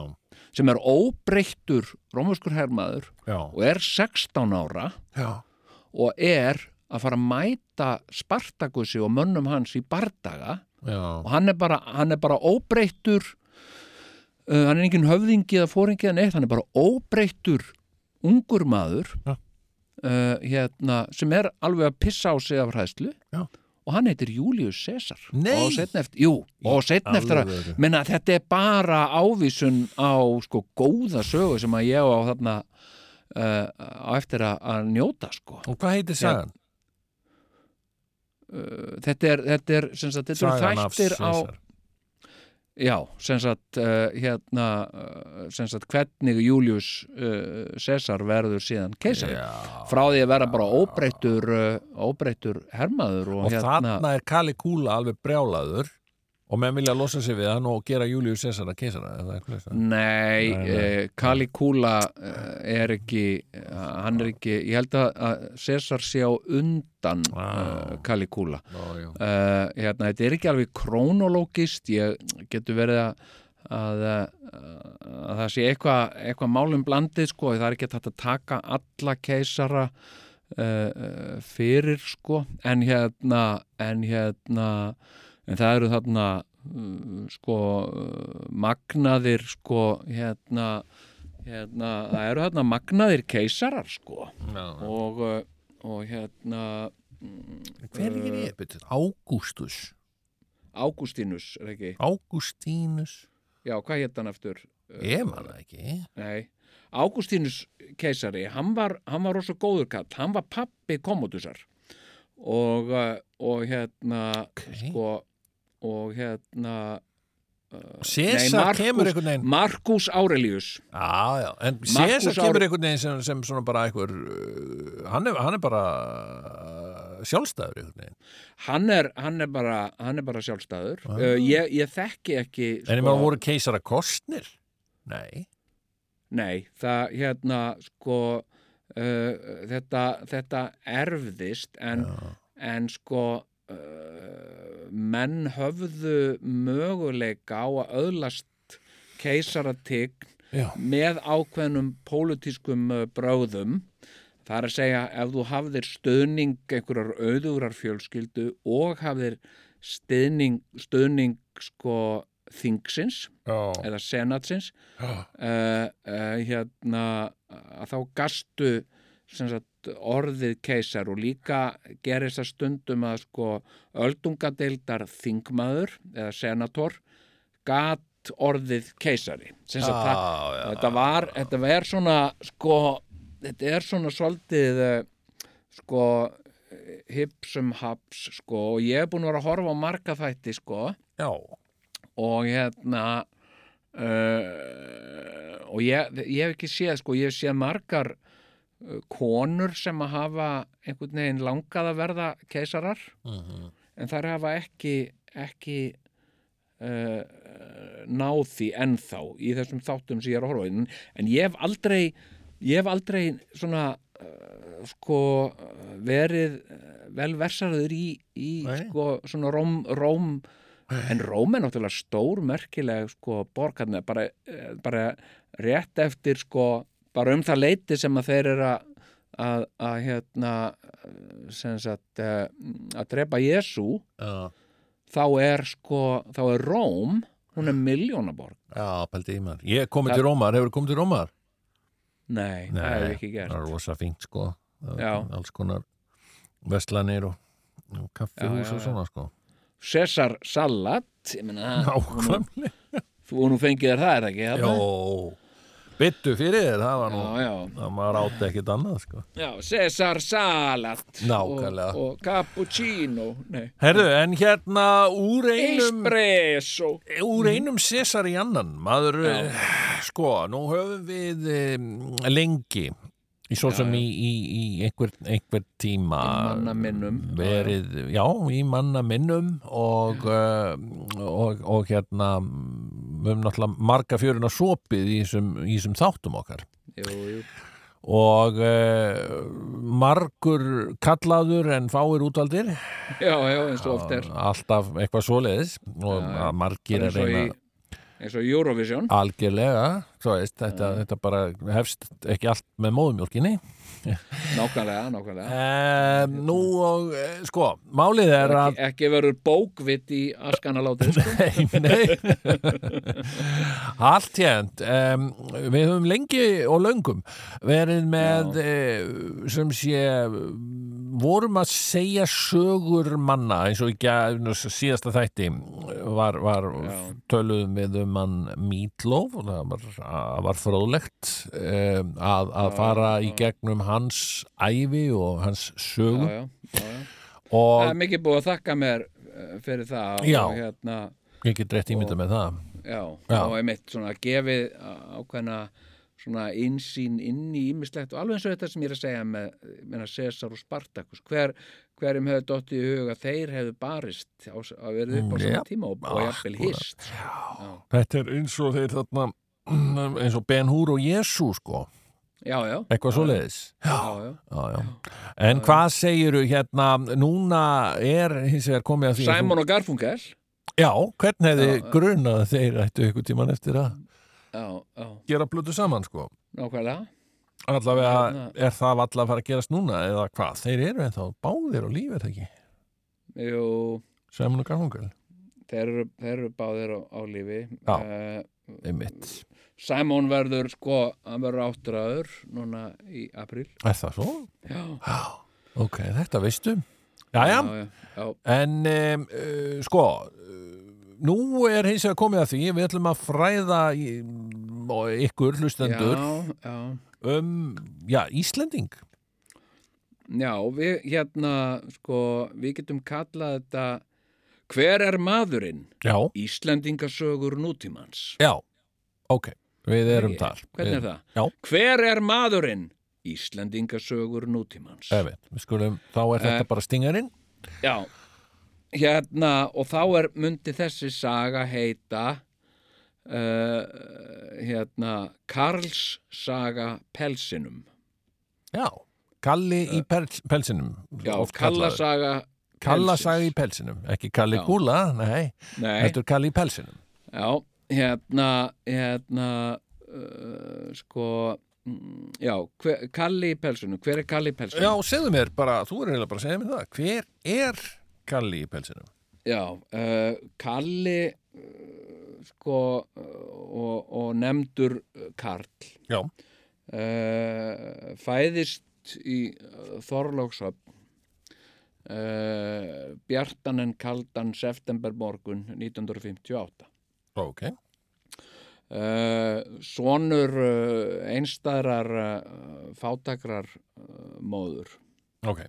sem er óbreyttur romverskur hermaður já, og er 16 ára já, og er að fara að mæta Spartakusi og mönnum hans í bardaga og hann er bara, hann er bara óbreyttur uh, hann er engin höfðingi eða fóringi eða neitt, hann er bara óbreyttur ungur maður uh, hérna, sem er alveg að pissa á sig af hræðslu Já. Og hann heitir Július Cæsar og setna eftir, jú, og setna eftir að menna þetta er bara ávísun á sko góða sögu sem að ég á þarna uh, á eftir að, að njóta sko. Og hvað heitir sagan? uh, þetta er, þetta er, sagt, þetta af þættir á Caesar. Já, sem sagt, uh, hérna, uh, sem sagt, hvernig Július uh, Cæsar verður síðan keisari. Já. Frá því að vera bara óbreyttur, uh, óbreyttur hermaður og, og hérna, þarna er Kali Kúla alveg brjálaður og menn vilja losa sig við hann og gera Július Cæsar að keisara nei, Nei, nei. uh, Caligula uh, er ekki, uh, hann er ekki, ég held að, að Cæsar sé á undan uh, Vá. Caligula. Já, já. Uh, hérna, þetta er ekki alveg krónológist, ég getur verið að að, að það sé eitthvað eitthva málum blandið sko, það er ekki hægt að taka alla keisara uh, fyrir sko, en hérna en hérna en það eru þarna uh, sko magnaðir sko hérna, hérna það eru þarna magnaðir keisarar sko Já. og, uh, og hérna Hver er ég? Betur? Ágústus Ágústínus, er ekki? Ágústínus Já, hvað hétt hann eftir? Ég man það ekki Nei, Ágústínus keisari, hann var, hann var rosa góður kall, hann var pappi Commodusar og, og hérna, okay. sko, og hérna, uh, César kemur einhvern veginn. Marcus Aurelius, en César kemur einhvern veginn sem, sem svona bara einhver uh, hann er, hann er bara uh, sjálfstæður hann er, hann er, bara, hann er bara sjálfstæður. Ah. Uh, ég, ég þekki ekki, En ég maður voru keisara kostnir? Nei. Nei, það hérna sko uh, þetta, þetta erfðist en, en sko menn höfðu möguleika á að öðlast keisaratign með ákveðnum pólitískum uh, bröðum það er að segja ef þú hafðir stöðning einhverjar auðugrar fjölskyldu og hafðir stöðning, stöðning sko þingsins já, eða senatsins já. uh, uh, hérna að þá gastu sagt, orðið keisar og líka gerist það stundum að sko öldungadeildar þingmaður eða senator gat orðið keisari. Sagt, það, já, þetta var þetta var svona sko þetta er svona svolítið eh, sko hipsum haps sko og ég er búin að vera að horfa á marga þætti sko. Já. og hérna uh, og ég, ég hef ekki séð sko, ég hef séð margar konur sem að hafa einhvern veginn langað að verða keisarar Mhm. en þær hafa ekki ekki uh, náð því ennþá í þessum þáttum sem ég er að horfa en, en ég hef aldrei ég hef aldrei svona uh, sko verið uh, vel versarður í, í sko svona róm, róm en Róm er náttúrulega stór merkileg sko borgarna bara, eh, bara rétt eftir sko bara um það leiti sem að þeir eru að að, að hérna sagt eh, að drepa Jésu Já, þá er sko, þá er Róm hún er miljónaborg já, pældi í maður. Ég komið Það- til Rómar, hefur komið til Rómar? nei, það hefur ekki það gert er rosa fínt sko. Það. Alls konar vestlanir og, og kaffihús Já, já, og svona sko. Cesar Salat Nákvæmlega. þú nú fengið þér það er það ekki? Jó, byttu fyrir þér, það var nú já, já, það maður átti ekkit annað sko. Já, Cesar Salat Nákvæmlega. og, og cappuccino nei, Herðu, en hérna úr einum espresso. Úr einum César í annan maður, eh, sko, nú höfum við um, lengi svo Já, sem já. í, í, í einhver, einhver tíma Í manna minnum. verið, já, í manna minnum og, uh, og, og hérna við höfum náttúrulega marga fjöruna sopið í þessum, þáttum okkar jú, jú. og uh, margur kallaður en fáir útvaldir já, já, eins og oft er alltaf eitthvað svoleiðis og Já, já. margir er reyna eins og Eurovision. Algjörlega veist, þetta, þetta bara hefst ekki allt með móðumjólkinni nákvæmlega, nákvæmlega. E, nú og e, sko, málið er að ekki, ekki verður bókvitt í askana látið sko. Nei, nei. Allt hérnt um, Við höfum lengi og löngum verið með e, sem sé vorum að segja sögur manna eins og ekki að síðasta þætti var, var töluðum við um hann Meatloaf og það var, var fróðlegt um, að, að fara já. í gegnum hans ævi og hans sögu já, já, já. og það er mikið búið að þakka mér eh, fyrir það og hérna, get rétt ímynda með það já, Já. og einmitt svona gefið ákveðna svona einsýn inn í ímislegt og alveg eins og þetta sem ég er að segja með Cesar og Spartacus. Hver, hverjum hefur dottið í huga þeir hefðu barist á, að verið upp á Mm, sama jep, tíma og, og jafnvel hist já, Þetta er eins og þeir þarna eins og Ben Hur og Jésu sko. Já, já, eitthvað svoleiðis. Já, já. já, já. En hvað segiru hérna núna er hins vegar komið að því Simon og Garfunkel. Já, hvern hefði grunað að þeir ættu ykkur tíman eftir að gera blötu saman, sko. nákvæmlega Allavega, Hérna. er það allavega að fara að gerast núna eða hvað? Þeir eru ennþá báðir og lífið ekki. Jú, Sæmun og Garfunkel. þeir eru, þeir eru báðir á, á lífi Já. Eh, Einmitt. Simon verður sko, hann verður áttræður núna í april Er það svo? Já, Já. Ok, þetta veistu. Jæja, já, já, en um, uh, sko, uh, nú er hins vegar komið að því, við ætlum að fræða ykkur hlustendur já, já. um, já, Íslending. Já, við hérna, sko, við getum kallað þetta Hver er maðurinn? Já, Íslendingasögur nútímans. já, ok, við erum þar. Hvernig er Við- það? Já. Hver er maðurinn? Íslendingasögur nútímans. Ef við skulum, þá er þetta Eh. bara stingarinn. Já, hérna, og þá er myndi þessi saga heita uh, hérna Karls saga Pelsinum. Já, Kalli í pels, pelsinum. Eh. Já, oft kallaður. Kalla saga Kalla Pelsins. sagði í pelsinum, ekki Kalli Já. Gúla, nei, Nei, þetta er Kalli í pelsinum. já, hérna, hérna, uh, sko, mm, já, hver, Kalli í Pelsinum, hver er Kalli í Pelsinum? Já, segðu mér bara, þú er eiginlega bara að segja mér það, hver er Kalli í pelsinum? Já, uh, Kalli uh, sko uh, og, og nefndur uh, Karl. Já, fæðist í uh, Þorlókshöfn uh, bjartan en kaldan septembermorgun 1958 ok, uh, einstæðrar fátakrar móður. Ok,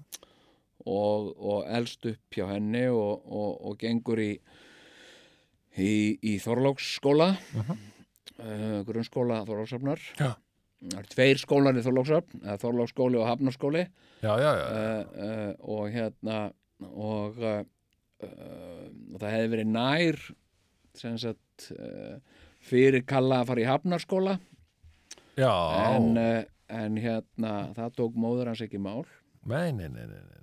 og, og elst upp hjá henni og, og, og gengur í, í, í Þorlóksskóla uh grunnskóla Þorlókshafnar Já. það er tveir skólar í Þorlókshafn Þorlóksskóli og Hafnarskóli. Já, já, já, uh, uh, og hérna og uh, uh, og það hefði verið nær sem sagt uh, fyrir Kalla að fara í Hafnarskóla. Já, en, uh, en hérna það tók móður hans ekki mál. Nei, nei, nei, nei, nei,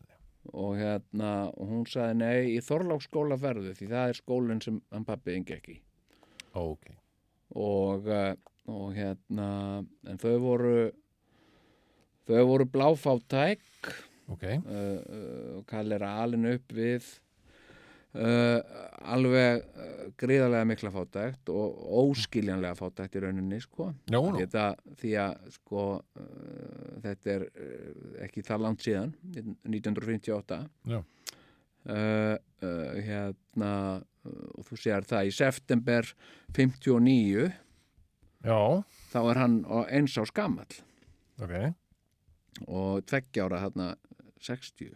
og hérna og hún sagði nei í Þorláksskóla ferðu því það er skólinn sem hann pappi engi ekki ok, og, eh, og hérna en þau voru þau voru bláfátæk. Ok, uh, uh, og Kalli er alin upp við alveg uh, gríðarlega mikla fátækt og óskiljanlega fátækt í rauninni sko. Já, nú, Þetta, því að sko uh, þetta er ekki það langt síðan 1958 Já. uh, uh, hérna uh, og þú sér það í september 59 já, þá er hann eins á skamall ok, og tveggja ára þarna 60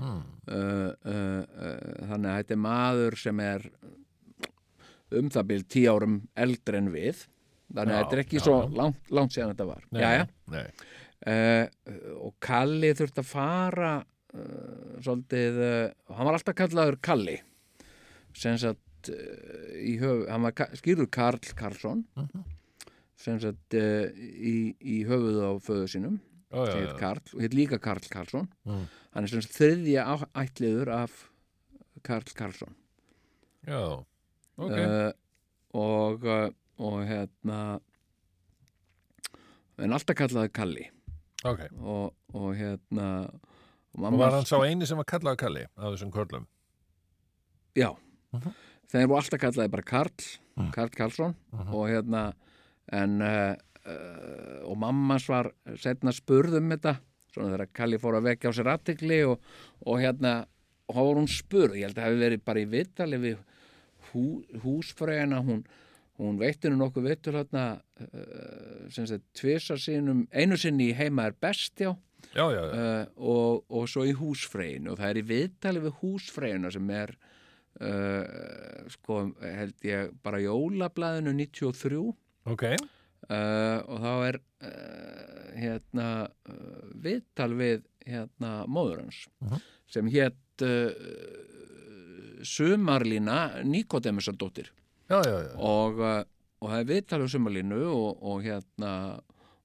hmm. uh, uh, uh, þannig að þetta er maður sem er um það byrð tíu árum eldri en við þannig að þetta er ekki já, svo langt, langt síðan þetta var nei, Jæja. nei, uh, og Kalli þurfti að fara uh, svolítið uh, hann var alltaf kallaður Kalli sem sagt uh, höf, hann var skýrður Karl Karlsson Mhm. sem sagt uh, í, í höfuð á föðu sínum já, sem heit Karl og heit líka Karl Karlsson. Mm. hann er sagt þriðja ættliður af Karl Karlsson. Já, ok, uh, og uh, og hérna en alltaf kallaði Kalli. Ok, og, og hérna og og var hann sá eini sem var kallaði Kalli á þessum körlum, já, Mhm. þeir voru alltaf kallaði bara Karl Mhm. Karl Karlsson. Mhm. og hérna en uh, og mammas var setna spurð um þetta svona þegar Kalli fór að vekja á sér aðtikli og, og hérna og þá var hún spurð, ég held að það hefði verið bara í vittali við hú, húsfræðina hún, hún veitti henni nokkuð vittul hérna uh, sagt tvisa sínum einu sinni í heima er best já. Já, já, uh, og, og svo í húsfreyinu og það er í viðtali við húsfreyina sem er uh, sko held ég bara jólablaðinu 93 uh, og þá er uh, hérna uh, viðtal við hérna móður hans Mhm. sem hétt Sumarlína já, og, og það er viðtal við Sumarlínu og, og hérna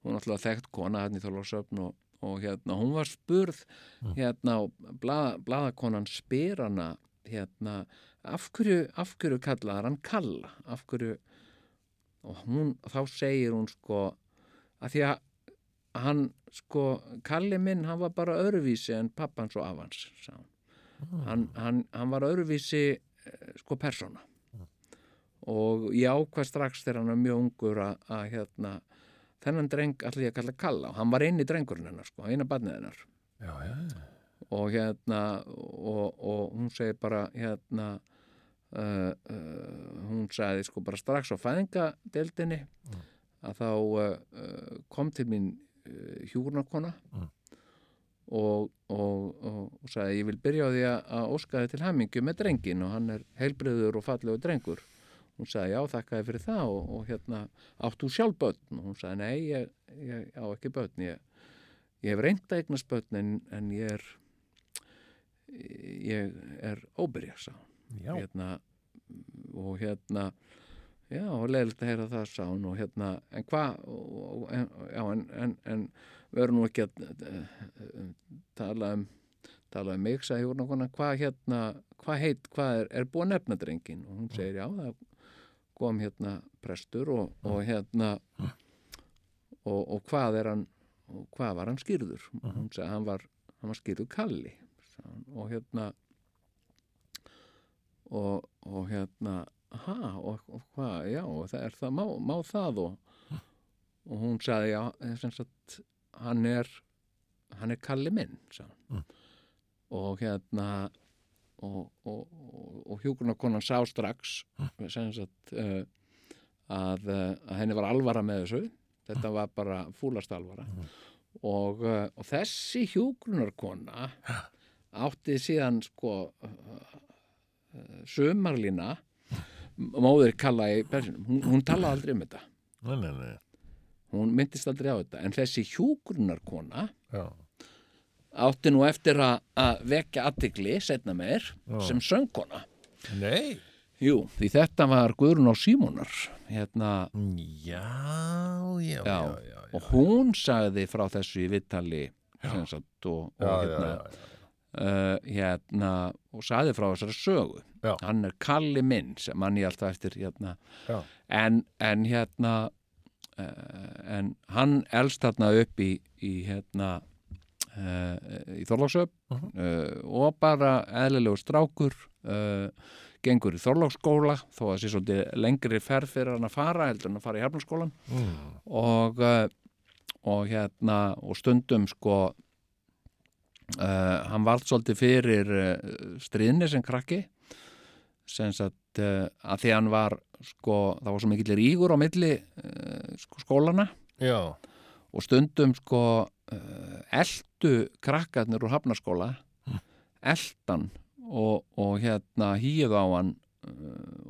hún er alltaf þekkt kona hérna í Þorlóksöfn og, og hérna hún var spurð Mm. hérna og blað, blaðakonan spyr hana hérna af hverju, af hverju kallaðar hann Kalla af hverju og hún, þá segir hún sko að því að hann sko, Kalli minn hann var bara öðruvísi en pappans og afans hún. hann, hann, hann var öðruvísi eh, sko persóna. Og ég ákvað strax þegar hann var mjög ungur að, að hérna þennan dreng allir ég að kalla Kalla. Og hann var eini drengurinn hennar sko, eina barnið hennar. Já, já, og hérna og, og hún segir bara hérna uh, uh, hún sagði sko bara strax á fæðingadeildinni að þá uh, kom til mín hjúrnarkona Mm. og, og, og, og sagði ég vil byrja á því að, óska þið til hamingju með drengin og hann er heilbriður og fallegur drengur hún sagði já þakkaði fyrir það og, og hérna átt þú sjálf börn og hún sagði nei ég, ég á ekki börn ég, ég hef reynd að eignast börn en, en ég er ég er óbyrja sá. Hérna, og hérna já, leiðilegt að heyra það sá hún og hérna, en hvað já, en, en, en erum nú ekki að uh, tala um tala um mig, sagði hún okkur hvað hérna, hvað heit, hvað er, er búið að nefna drengin og hún segir já, það kom hérna prestur og, og hérna og, og hvað er hann og hvað var hann skýrður og hún sagði hann var, var skýrður Kalli og hérna og, og hérna ha, og, og hvað, já, og það er það, má, má það og, og hún sagði, já, sem sagt hann er hann er Kalli minn, hann og hérna og, og, og, og hjúgrunarkonan sá strax sem sagt uh, að, uh, að henni var alvara með þessu. Þetta var bara fúlast alvara. Og, uh, og þessi hjúgrunarkona átti síðan sko sömarlína móðir kalla í persinum, hún, hún talaði aldrei um þetta Nei, nei, nei. hún myndist aldrei á þetta en þessi hjúgrunarkona Já. átti nú eftir að, vekja aðtikli setna meir Já. sem söngkona Nei. Jú, því þetta var Guðrún á Símonar hérna, Já, já, já, Já. já, og hún sagði frá þessu í vittali og, og hérna. Uh, hérna og sagði frá þessari sögu Já. hann er Kalli minn sem mann ég alltaf eftir hérna en, en hérna uh, en hann elst þarna upp í, í hérna uh, í Þorlóksöp Mhm. uh, og bara eðlilegu strákur gengur í Þorlóksskóla þó að það sé svolítið lengri ferð fyrir hann að fara heldur en að fara í Hafnarskólan Mm. og, og hérna og stundum sko uh, hann vald svolítið fyrir uh, stríðni sem krakki. Sem sagt uh, að því hann var sko, það var svo mikill rígur á milli sko, skólana Já, og stundum sko eldu krakkarnir úr hafnaskóla eldan og, og hérna hýð á hann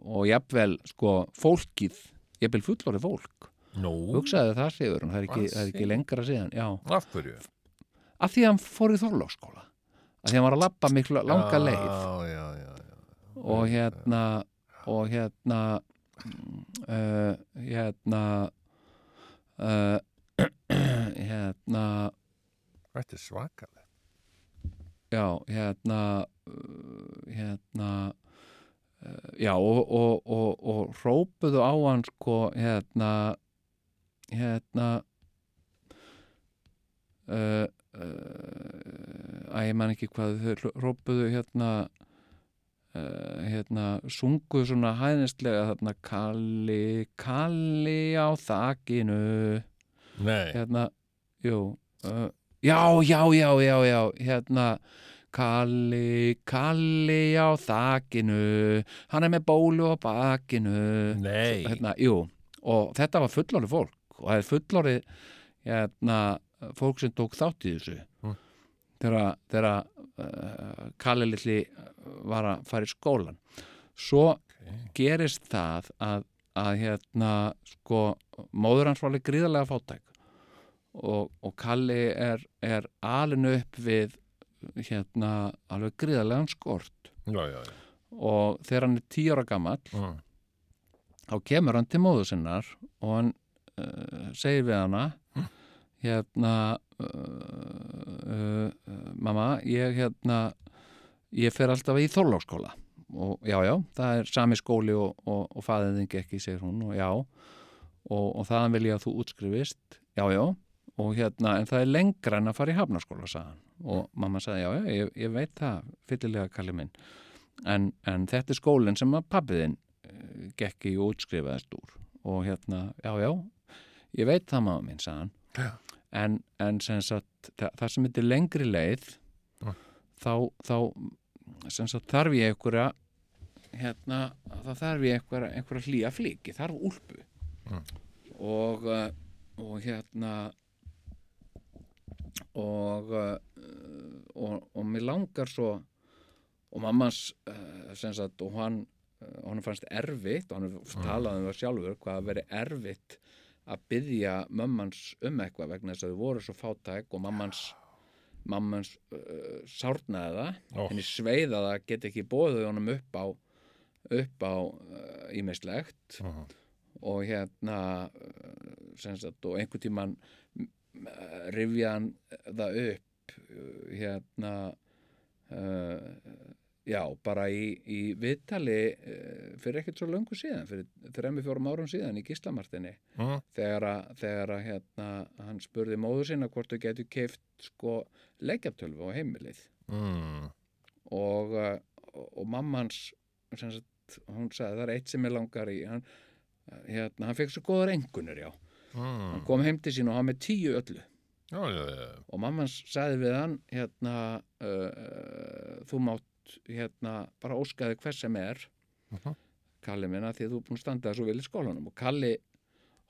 og jafnvel sko fólkið, jafnvel fullorði fólk. Hugsaði það sigur, það er ekki, það er ekki lengra síðan já, af hverju? Af því að hann fór í Þorlóksskóla af því að hann var að labba miklu langa leið. Já, já, já, og hérna og hérna uh, hérna uh, hérna. Þetta er svakalegt. já, hérna uh, hérna já, og, og, og, og hrópuðu á hann sko, hérna hérna uh, að ég man ekki hvað þau hrópuðu hérna uh, hérna sungu svona hæðnistlega þarna Kalli, Kalli á þakinu. Nei, hérna, jú uh, já, já, já, já, já hérna Kalli, Kalli á þakinu hann er með bólu á bakinu. Nei. hérna, jú, og þetta var fullorði fólk og það er fullorði hérna, fólk sem tók þátt í þessu Mm. þegar, uh, Kalli litli var að fara í skólan svo gerist það að, að hérna sko, móður hans var alveg gríðarlega fátæk og, og Kalli er, er alinu upp við hérna alveg gríðarlegan skort Já, já, já. og þegar hann er tíu ára gamall Mm. þá kemur hann til móður sinnar og hann uh, segir við hana hérna uh, uh, mamma, ég hérna ég fer alltaf í Þorláksskóla. Og já, já, það er sami skóli og, og, og fæðin ekki, segir hún og já, og, og þaðan vil ég að þú útskrifist, já, já og hérna, en það er lengra en að fara í hafnarskóla sagðan, og mamma sagði já, já, ég, ég veit það, fyllilega kalli minn. En, en þetta er skólinn sem að pappiðinn uh, gekk í og útskrifaðist úr. Og hérna, já, já ég veit það mamma minn, sagðan Já. En, en sem sagt, það, sem er lengri leið Já. þá, þá sagt, þarf ég einhverja hérna, þá þarf ég einhverja, einhverja hlýja flík, ég þarf úlpu Mm. og uh, og hérna og uh, og, og mér langar svo og mammans uh, sem sagt, og hann hann fannst erfitt og hann talaði um það sjálfur hvað að veri erfitt að byggja mömmans um eitthvað vegna þess að þau voru svo fátæk og mammans mammans uh, sárnaði það Ó. henni sveiða það get ekki bóðið honum upp á upp á ímislegt Mhm. og hérna uh, sagt, og einhvern tímann rifja hann það upp uh, hérna uh, já, bara í, í viðtali uh, fyrir ekkert svo löngu síðan fyrir þremmi fjórum árum síðan í Gíslamartinni Mhm. þegar að, þegar að hérna, hann spurði móður sinna hvort þau getur keift sko leikjartölvu á heimilið Mm. og, uh, og, og mamma hans sagt, hún sagði það er eitt sem ég langar í hann, hérna, hann fekk svo góðar engunir já Mm. hann kom heim til sín og hann með tíu öllu og mamma hans sagði við hann hérna uh, uh, þú mátt hérna bara óskaði hvers sem er. Mhm. Kalli minna því að þú er búin að standa vel í skólanum. Og Kalli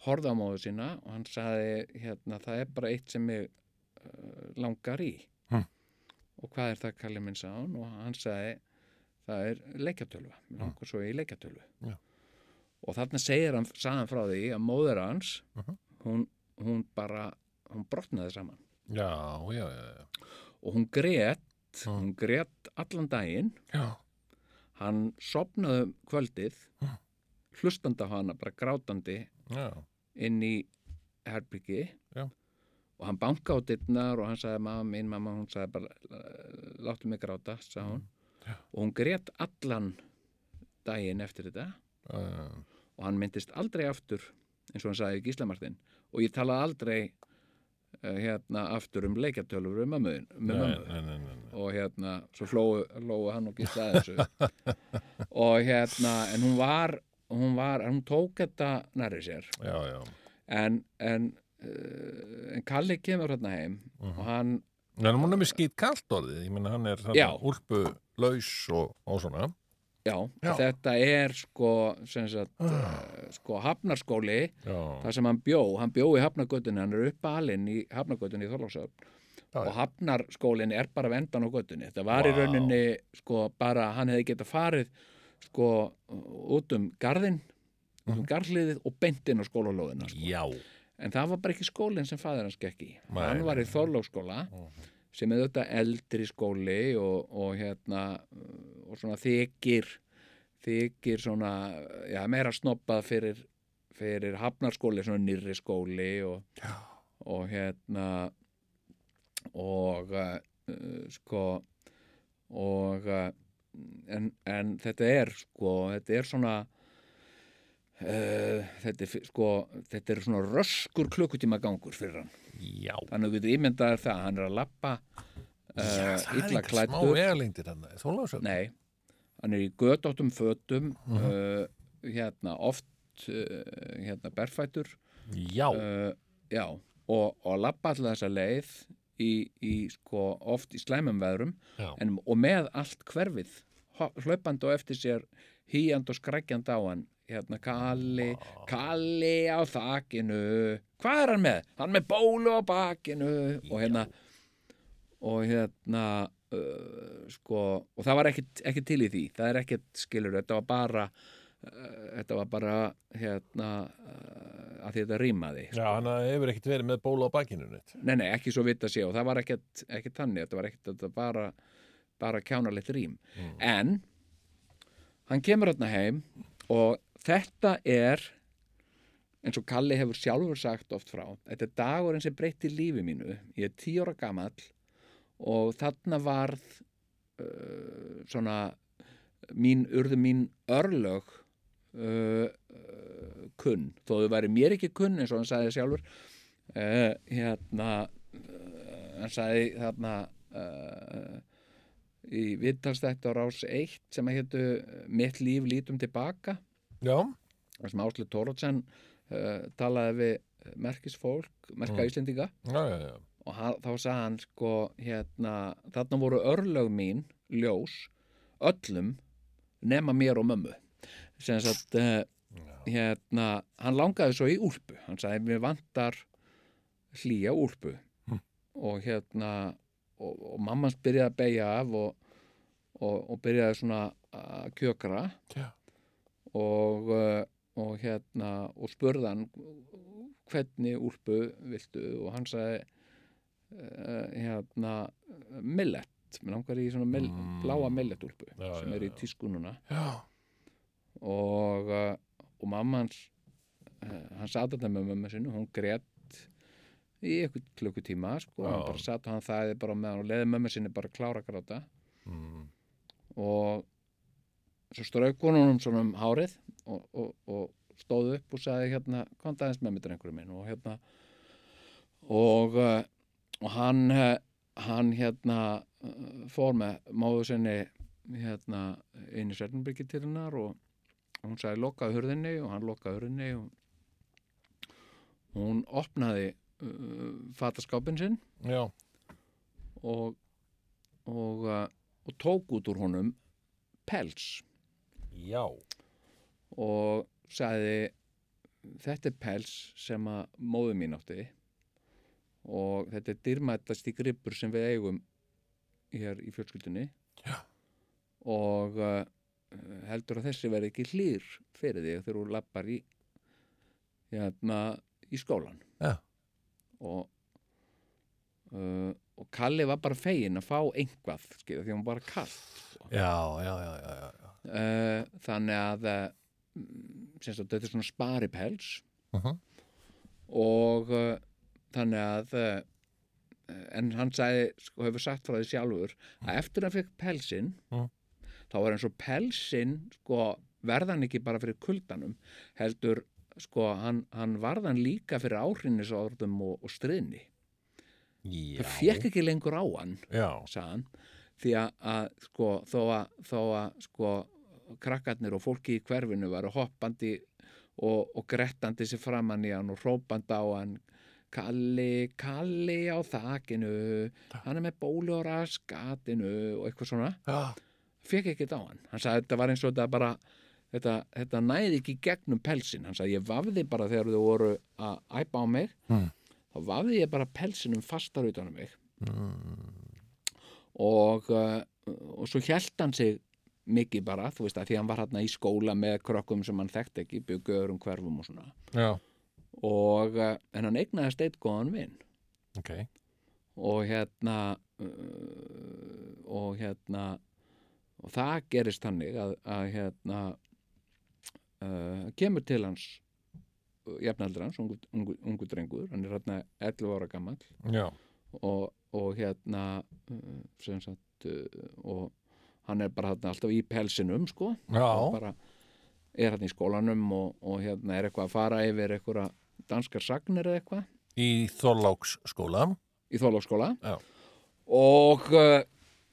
horfði á móðu sína og hann sagði hérna það er bara eitt sem mig uh, langar í. Hm. og hvað er það Kalli minn hann og hann sagði það er leikjatölva, mér langar svo í leikjatölvu. Já. og þarna segir hann, hann frá því að móður hans hún, hún bara hún brotnaði saman. Já, já, já, og hún grét Mm. hún grét allan daginn Já, hann sopnaði um kvöldið Mm. hlustandi á hana bara grátandi já. inn í herbyggi og hann banka á dittnar og hann sagði mamma mín, mamma hún sagði bara láttu mig gráta, sagði hún Mm. Og hún grét allan daginn eftir þetta og hann myndist aldrei aftur eins og hann sagði Gíslamartin og ég talaði aldrei hérna aftur um leikjartölfur um mömmu, með nei, mömmu nei, nei, nei, nei. og hérna, svo hlóu, hlóu hann og gísla þessu og hérna, en hún var hún var, hún tók þetta nærri sér Já, já. en en, uh, en Kalli kemur hérna heim Mhm. og hann, En hún er með skýt kalt orðið, ég meina hann er úlpu laus og, og svona. Já, Já. þetta er sko, sagt uh, sko hafnarskóli, Já, þar sem hann bjó. Hann bjó í hafnargötunni, hann er uppalinn í hafnargötunni í Þorlóksöfn já, og hafnarskólinn er bara vendan á göttunni þetta var í Vá. rauninni sko bara hann hefði getað farið sko út um garðin út um garðliðið og beint inn á skólalóðina sko. en það var bara ekki skólinn sem fæður hans gekk í. Nei, hann var í nei, nei. Sem er þetta eldri skóli og, og hérna uh, og svona þykir þykir svona já, meira snoppað fyrir fyrir hafnarskóli, svona nýrri skóli og, og hérna og uh, sko og uh, en, en þetta er sko, þetta er svona uh, þetta er sko þetta er svona röskur klukkutíma gangur fyrir hann Já. þannig að þú getur ímyndaðir það, hann er að lappa uh, það er illa einhver smá vegalengdir hann. Þólásöfn. nei, hann er í gödóttum fötum Mhm. uh, hérna oft uh, hérna berfætur Já. uh, já, og, og lappa alltaf þessa leið í, í sko oft í slæmum veðrum en, og með allt hverfið hlaupandi og eftir sér hýjand og skrækjand á hann hérna Kalli, Kalli á þakinu hvað er hann með? hann með bólu á bakinu og hérna og hérna uh, sko, og það var ekkit til í því það er ekkit skilur, þetta var bara þetta var bara hérna að þetta rýmaði Já, hann hefur ekkert verið með bóla á neitt. Nei, nei, ekki svo vitt að sé og það var ekkert, ekkert þannig, þetta var ekkert þetta var bara, bara kjánalegt rým. Mm. En hann kemur hérna heim og þetta er, eins og Kalli hefur sjálfur sagt oft frá, þetta er dagurinn sem breytti lífi mínu. Ég er tíu ára gamall og þarna varð uh, svona mín, urðu mín örlög uh, uh, kunn þó þau væri mér ekki kunn eins og hann sagði sjálfur uh, hérna uh, hann sagði þarna uh, í viðtalstætti á rás 1 sem að hétu Mitt líf lítum tilbaka Já, þar sem Áslu Tórótsen uh, talaði við merkisfólk, merka Mm. Íslendinga. Já, já, og hann, þá sagði hann sko hérna, þarna voru örlög mín ljós, öllum nema mér og mömmu. Sem sagt uh, hérna, hann langaði svo í úlpu. Hann sagði, mér vantar hlýja úlpu. Hm. og hérna og, og mammans byrjaði að beigja af og, og, og byrjaði svona að kjökra. Já. Og, uh, og hérna og spurði hann hvernig úlpu viltu og hann sagði uh, hérna millet, mér langar í svona mill, Mm. bláa milletúlpu Já, sem já, er í já. tísku núna Já, og, uh, og mamma hans hann sat þetta með mömmu sinu hún grétt í eitthvað klukkutíma sko, Já. hann bara sat og hann þæði bara með hann og leði mömmu sinni bara klára gráta mm. og svo strauk hún honum svona um hárið og, og, og stóð upp og sagði hérna, hvað aðeins með mér einhverju minn. Og hérna og, uh, og hann uh, hann hérna uh, fór með móðu sinni hérna inn í Svernbyrgi til hennar og hún sagði lokaði hurðinni og hann lokaði hurðinni og hún opnaði uh, fataskápin sinn. Já, og og, og tók út úr honum pels já. og sagði þetta er pels sem að móðu mín átti og þetta er dyrmættast í gripur sem við eigum hér í fjölskyldunni Já. og uh, heldur að þessi verði ekki hlýr fyrir þig þegar þú lappar í hérna í skólan Já. og uh, og Kalli var bara fegin að fá einhvað skilja, því hann var bara kall Já, já, já, já, já, já. Uh, þannig að semst að þetta er svona sparipels. Uh og uh, þannig að en hann sagði, sko, hefur sagt frá því sjálfur að eftir að hann fekk pelsinn Mm. þá var eins og pelsinn sko, verðan ekki bara fyrir kuldanum heldur sko, hann, hann varðan líka fyrir áhrinnisorðum og, og stryðni það fekk ekki lengur á hann hann því að, að sko, þó að, þó að sko, krakkarnir og fólki í hverfinu varu hoppandi og, og grettandi sér framann í hann og hrópandi á hann Kalli, Kalli á þakinu hann er með bóli á raskatinu og eitthvað svona. Já, fekk ekki á hann. Hann sagði þetta var eins og þetta bara þetta, þetta næði ekki gegnum pelsin hann sagði ég vafði bara þegar þau voru að æpa á mig Mm. þá vafði ég bara pelsinum fastar utan um mig. Mm. og, uh, og svo hjælt hann sig mikið bara, þú veist að því hann var hann í skóla með krökkum sem hann þekkt ekki byggðu öðrum hverfum og svona. Já, og uh, en hann eignaðist eitt góðan vinn ok. og hérna uh, og hérna og það gerist þannig að, að hérna uh, kemur til hans jafnaldur hans, ungu, ungu, ungu drengur hann er hérna 11 ára gammal og, og hérna uh, sem sagt uh, og hann er bara hérna alltaf í pelsinum sko bara er hérna í skólanum og, og hérna er eitthvað að fara yfir eitthvað danskar sagnir eða eitthvað í Þorláks skóla. í Já. og, uh,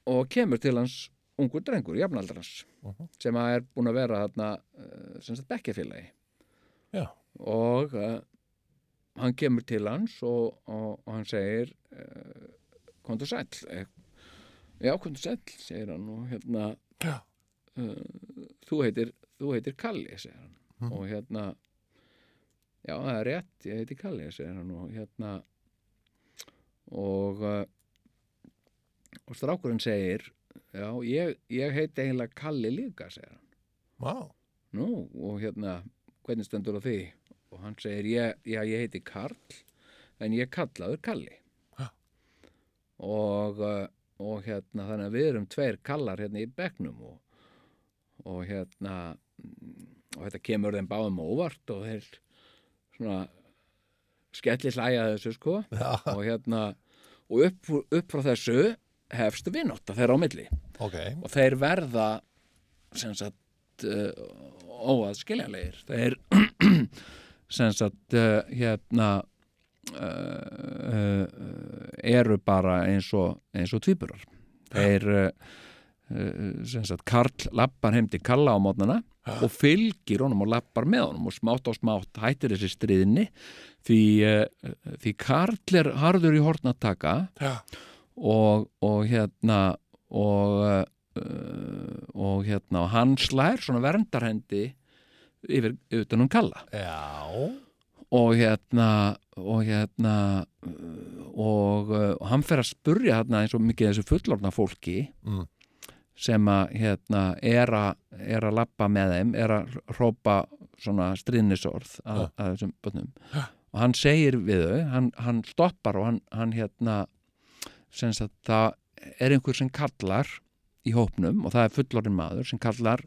og kemur til hans ungur drengur, jafnaldar hans Mhm. sem að er búin að vera þarna uh, sem sagt bekkjafélagi Já, og uh, hann kemur til hans og, og, og hann segir uh, sæll eh, já, komdu sæll, segir hann og hérna uh, þú heitir þú heitir Kalli, segir hann Mhm. og hérna já, það er rétt, ég heiti Kalli, segir hann og hérna og uh, og strákurinn segir já, ég, ég heiti eiginlega Kalli líka, segir hann vá, Nú, og hérna, hvernig stendur á því? Og hann segir, ég, já, ég heiti Karl, en ég kallaður Kalli. Já. Og, uh, og hérna, þannig að við erum tveir kallar hérna í bekknum og, og hérna, og þetta kemur þeim báðum óvart og þeir svona skellir hlæja þessu, sko. já, og hérna, og upp, upp frá þessu hefstu vinátt að þeirra á milli. Ok, og þeir verða sem sagt uh, óaðskiljanlegir. Þeir sem sagt uh, hérna uh, eru bara eins og, eins og tvíburar þeir uh, uh, sem sagt Karl lappar heim til Kalla á mótnana og fylgir honum og lappar með honum og smátt og smátt hættir þessi stríðinni því, uh, því Karl er harður í hortnataka Já. og, og hérna og og hérna og hann slær svona verndarhendi yfir utan um Kalla Já. Og hérna og hérna og, uh, og hann fer að spurja hérna eins og mikið þessu fullorna fólki Mm. sem að hérna er að, er að lappa með þeim er að hrópa svona stríðnisorð að, að þessum bönnum og hann segir við þau, hann, hann stoppar og hann, hann hérna sem sagt það er einhver sem kallar í hópnum og það er fullorinn maður sem kallar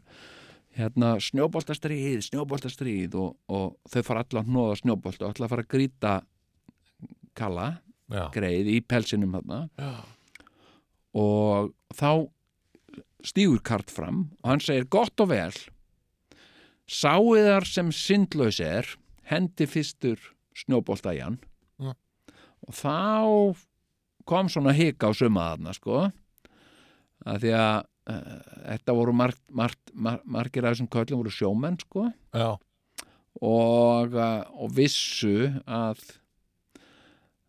hérna snjóboltastríð, snjóboltastríð og, og þau fara allar að hnóða snjóbolt og allar að fara að grýta kalla, Já. greið í pelsinum þarna Já. og þá stígur Kart fram og hann segir gott og vel sáiðar sem syndlaus er hendi fyrstur snjóbolta í hann Ja. og þá kom svona hika á suma þarna sko að því að þetta voru margt, margt, mar, margir af þessum köllum voru sjómenn sko. Og, uh, og vissu að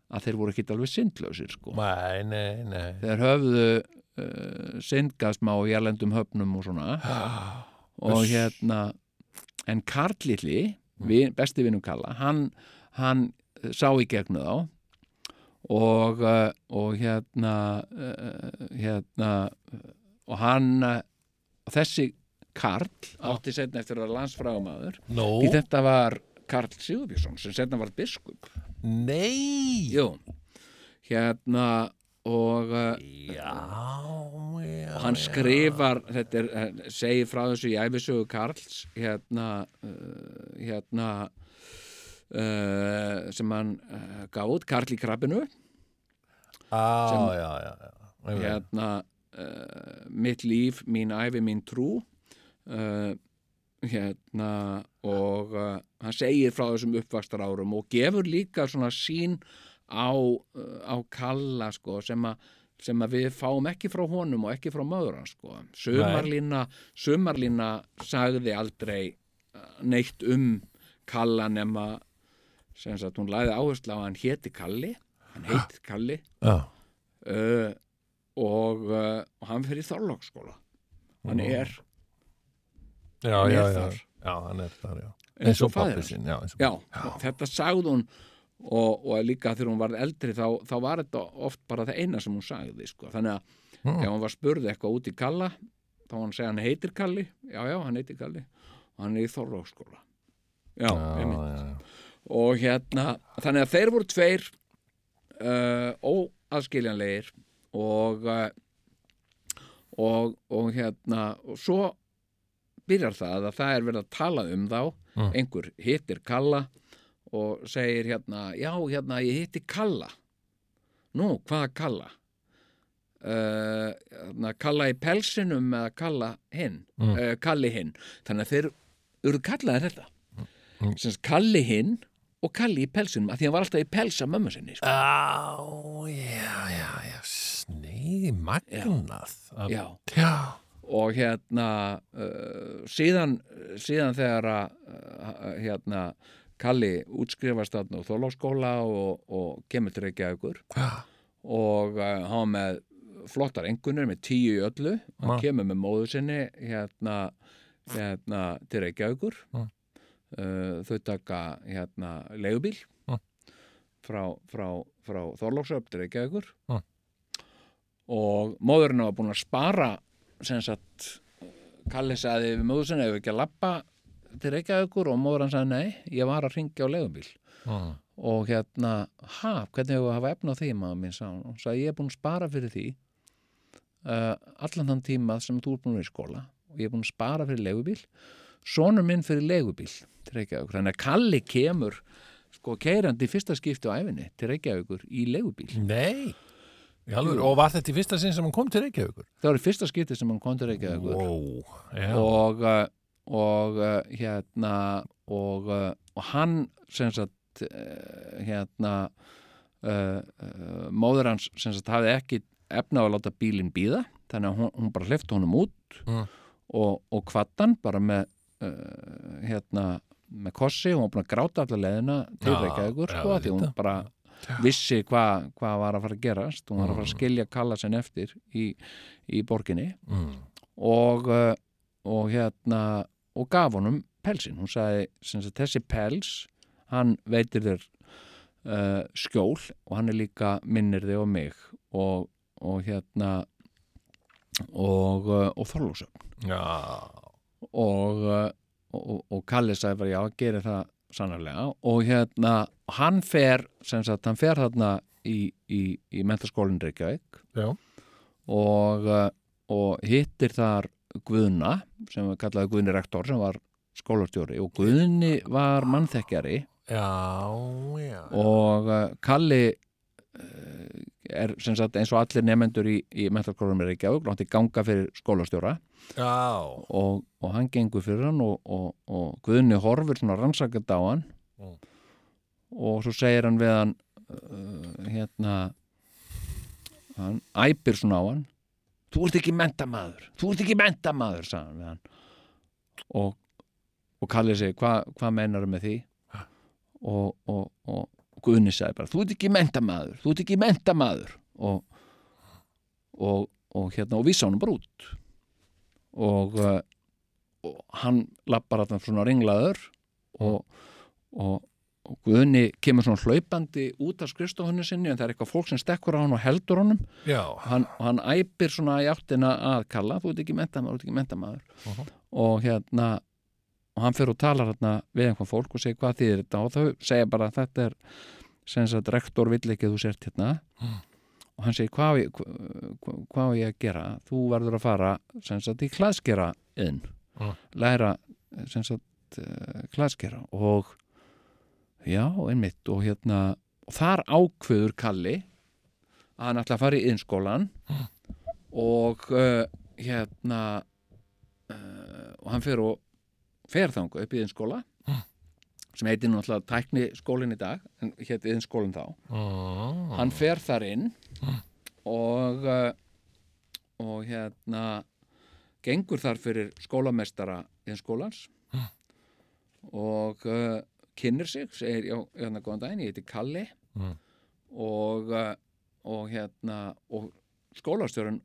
að þeir voru ekki alveg syndlausir sko. Nei, nei, nei. þeir höfðu uh, syndgasma á jælendum höfnum og svona. Og Uss. hérna en Karl Lilli, vin, besti vinnum Kalla hann, hann sá í gegnu þá. Og, uh, og hérna uh, hérna og hann uh, þessi Karl átti setna eftir að vera landsfrægumæður Nú? því þetta var Karl Sigurbjörnsson sem setna var biskup Nei. Jú, hérna og uh, Já, já. hann skrifar þetta er, eh, segir frá þessu í æfisögu Karls hérna hérna uh, sem hann uh, út, Karl í krabbinu Já, sem- já, já, já. Hérna mitt líf, mín æfi, mín trú. Uh, hérna og uh, hann segir frá þessum uppvakstar árum og gefur líka svona sín á, á kalla sko sem að sem að við fáum ekki frá honum og ekki frá möður hans sko. Sumarlína, sumarlína sagði aldrei neitt um kalla nema sem sagt hún læði áherslu á að hann héti Kalli. Hann heiti Kalli. Uh, og, uh, og hann fyrir Þorlóksskóla hann er Já, Hann já, er já. þar. Já, hann er þar, já. eins og hans sinn, já. þetta sagði hún og, og líka þegar hún var eldri þá, þá var þetta oft bara það eina sem hún sagði sko. þannig að Mm. ef hún var spurði eitthvað út í Kalla þá var hann segja hann heitir Kalli já, já, hann heitir Kalli og hann er í Þorlóksskóla já, einmitt og hérna, þannig að þeir voru tveir uh, óaðskiljanlegir og uh, og, og hérna og svo byrjar það að það er verið að tala um þá Mm. einhver hittir Kalla og segir hérna, já hérna ég hitti Kalla nú, hvaða Kalla uh, hérna, Kalla í pelsinum eða Kalla hinn Mm. uh, Kalli hinn, þannig að þeir eru kallaðir þetta Mm. Kalli hinn og Kalli í pelsinum, af því hann var alltaf í pelsa mömmu sinni sko. Á, já, já, já, sneið, magnað. Að- já, Já. og hérna uh, síðan, síðan þegar að uh, hérna Kalli útskrifast þarna úr Þorláksskóla og, og kemur til Reykjavíkur Já. og uh, hann var með flottar engunir með tíu í öllu hann Já. kemur með móður sinni hérna, hérna til Reykjavíkur Já. uh, þau taka hérna leigubíl frá, frá, frá Þorlóksöp til Reykjavíkur. Og móðurinn var búin að spara sem sagt Kalli sagði við móður sinni ef ekki að lappa til Reykjavíkur? Og móður hann sagði nei, ég var að ringja á leigubíl. Mm. og hérna, ha, hvernig hefur við að hafa efna á því maður mín? sá, og sagði ég er búin að spara fyrir því uh, allan þann tíma sem þú er búin að vera í skóla. Og ég er búin að spara fyrir legubíl sonur minn fyrir legubíl til Reykjavíkur, þannig að Kalli kemur sko keirandi fyrsta skipti á æfinni til Reykjavíkur í legubíl Nei. Jú. Og var þetta í fyrsta sinn sem hann kom til Reykjavíkur? það var í fyrsta skipti sem hann kom til Reykjavíkur Wow, já. og, uh, og uh, hérna og, uh, og hann sem sagt hérna uh, móður hans sem sagt hafði ekki efna að láta bílinn býða þannig að hún, hún bara hlifti honum út Mm. og, og kvattan bara með uh, hérna með kossi, hún var að gráta allar leðina til Já, Reykjavíkur sko, því hún bara vissi hvað hva var að fara að gerast hún var að fara að Mm. skilja kalla sinn eftir í, í borginni. Mm. og, uh, og hérna og gaf honum pelsin hún sagði þessi pels hann veitir þér uh, skjól og hann er líka minnir þig og mig og, og hérna og, uh, og uh, og, og Kalli sagði bara já, gerir það sannarlega og hérna hann fer sem sagt, hann fer þarna í, í, í mentaskólinn Reykjavík já. og, uh, og hittir þar Guðna sem var kallaði Guðni rektor sem var skólastjóri og Guðni var mannþekkjari Já, já. og uh, Kalli uh, er sem sagt eins og allir nefendur í, í mentaskólanum er ekki áður, látti ganga fyrir skólastjóra. Og, og hann gengur fyrir hann og, og, og Guðni horfir svona rannsakað á hann. Mm. og svo segir hann við hann uh, hérna hann æpir svona á hann. Þú ert ekki mentamaður þú ert ekki mentamaður sagði hann við hann. Og, og Kalli segi hvað hva meinar með því? Og, og, og Guðni sagði bara þú ert ekki mentamaður, þú ert ekki mentamaður og og, og hérna og vísa honum bara út. Og, uh, og hann lappar að svona ringlaður og, og, og Guðni kemur svona hlaupandi út af skrifstofunni sinni en það er eitthvað fólk sem stekkur á hann og heldur honum. Og hann, hann æpir svona í áttina að kalla, þú ert ekki mentamaður, þú ert ekki mentamaður Mhm. og hérna og hann fyrir og talar hérna við einhvern fólk og segir hvað þýðir þetta? Og þau segja bara að þetta er sem sagt rektor vill ekki að þú sért hérna. Mm. og hann segir hvað hvað á ég að gera? Þú verður að fara sem sagt í klaðskera inn. Mm. læra sem sagt uh, klaðskera og já, einmitt og hérna og þar ákveður Kalli að hann ætla að fara í innskólan og uh, hérna uh, og hann fer og fer þanga upp í innskóla sem heitir náttúrulega tækni skólinn í dag en hétt innskólinn þá Mm. hann fer þar inn og uh, og hérna gengur þar fyrir skólamestara innskólans og uh, kynir sig, segir já, hérna góðan daginn, ég heiti Kalli Mm. og uh, og hérna og skólastjórun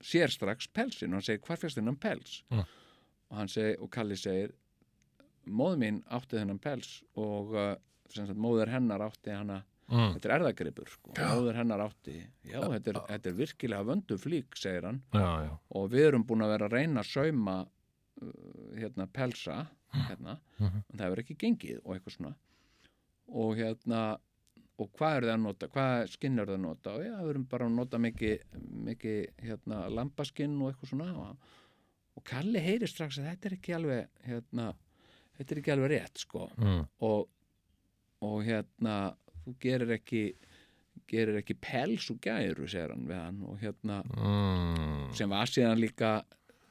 sér strax pelsin og hann segir hvað fyrst þennan pels Mm. og hann segir, og Kalli segir móður mín átti þennan pels og uh, sem sagt móður hennar átti hana. Mm. þetta er erðagripur sko. móður hennar átti. Já, þetta er, þetta er virkilega vöndu flík segir hann. Já, já. og við erum búin að vera að reyna að sauma uh, hérna pelsa hérna, Mhm. en það hefur ekki gengið og eitthvað svona. Og hérna og hvað eru það að nota, hvað skinn eru það að nota? Og já, við erum bara að nota mikið mikið hérna lambaskinn og eitthvað svona. Og, og Kalli heyri strax að þetta er ekki alveg hérna, þetta er ekki alveg rétt sko Mm. og, og hérna þú gerir ekki gerir ekki pels og gæru segir hann við hann og hérna Mm. sem var síðan líka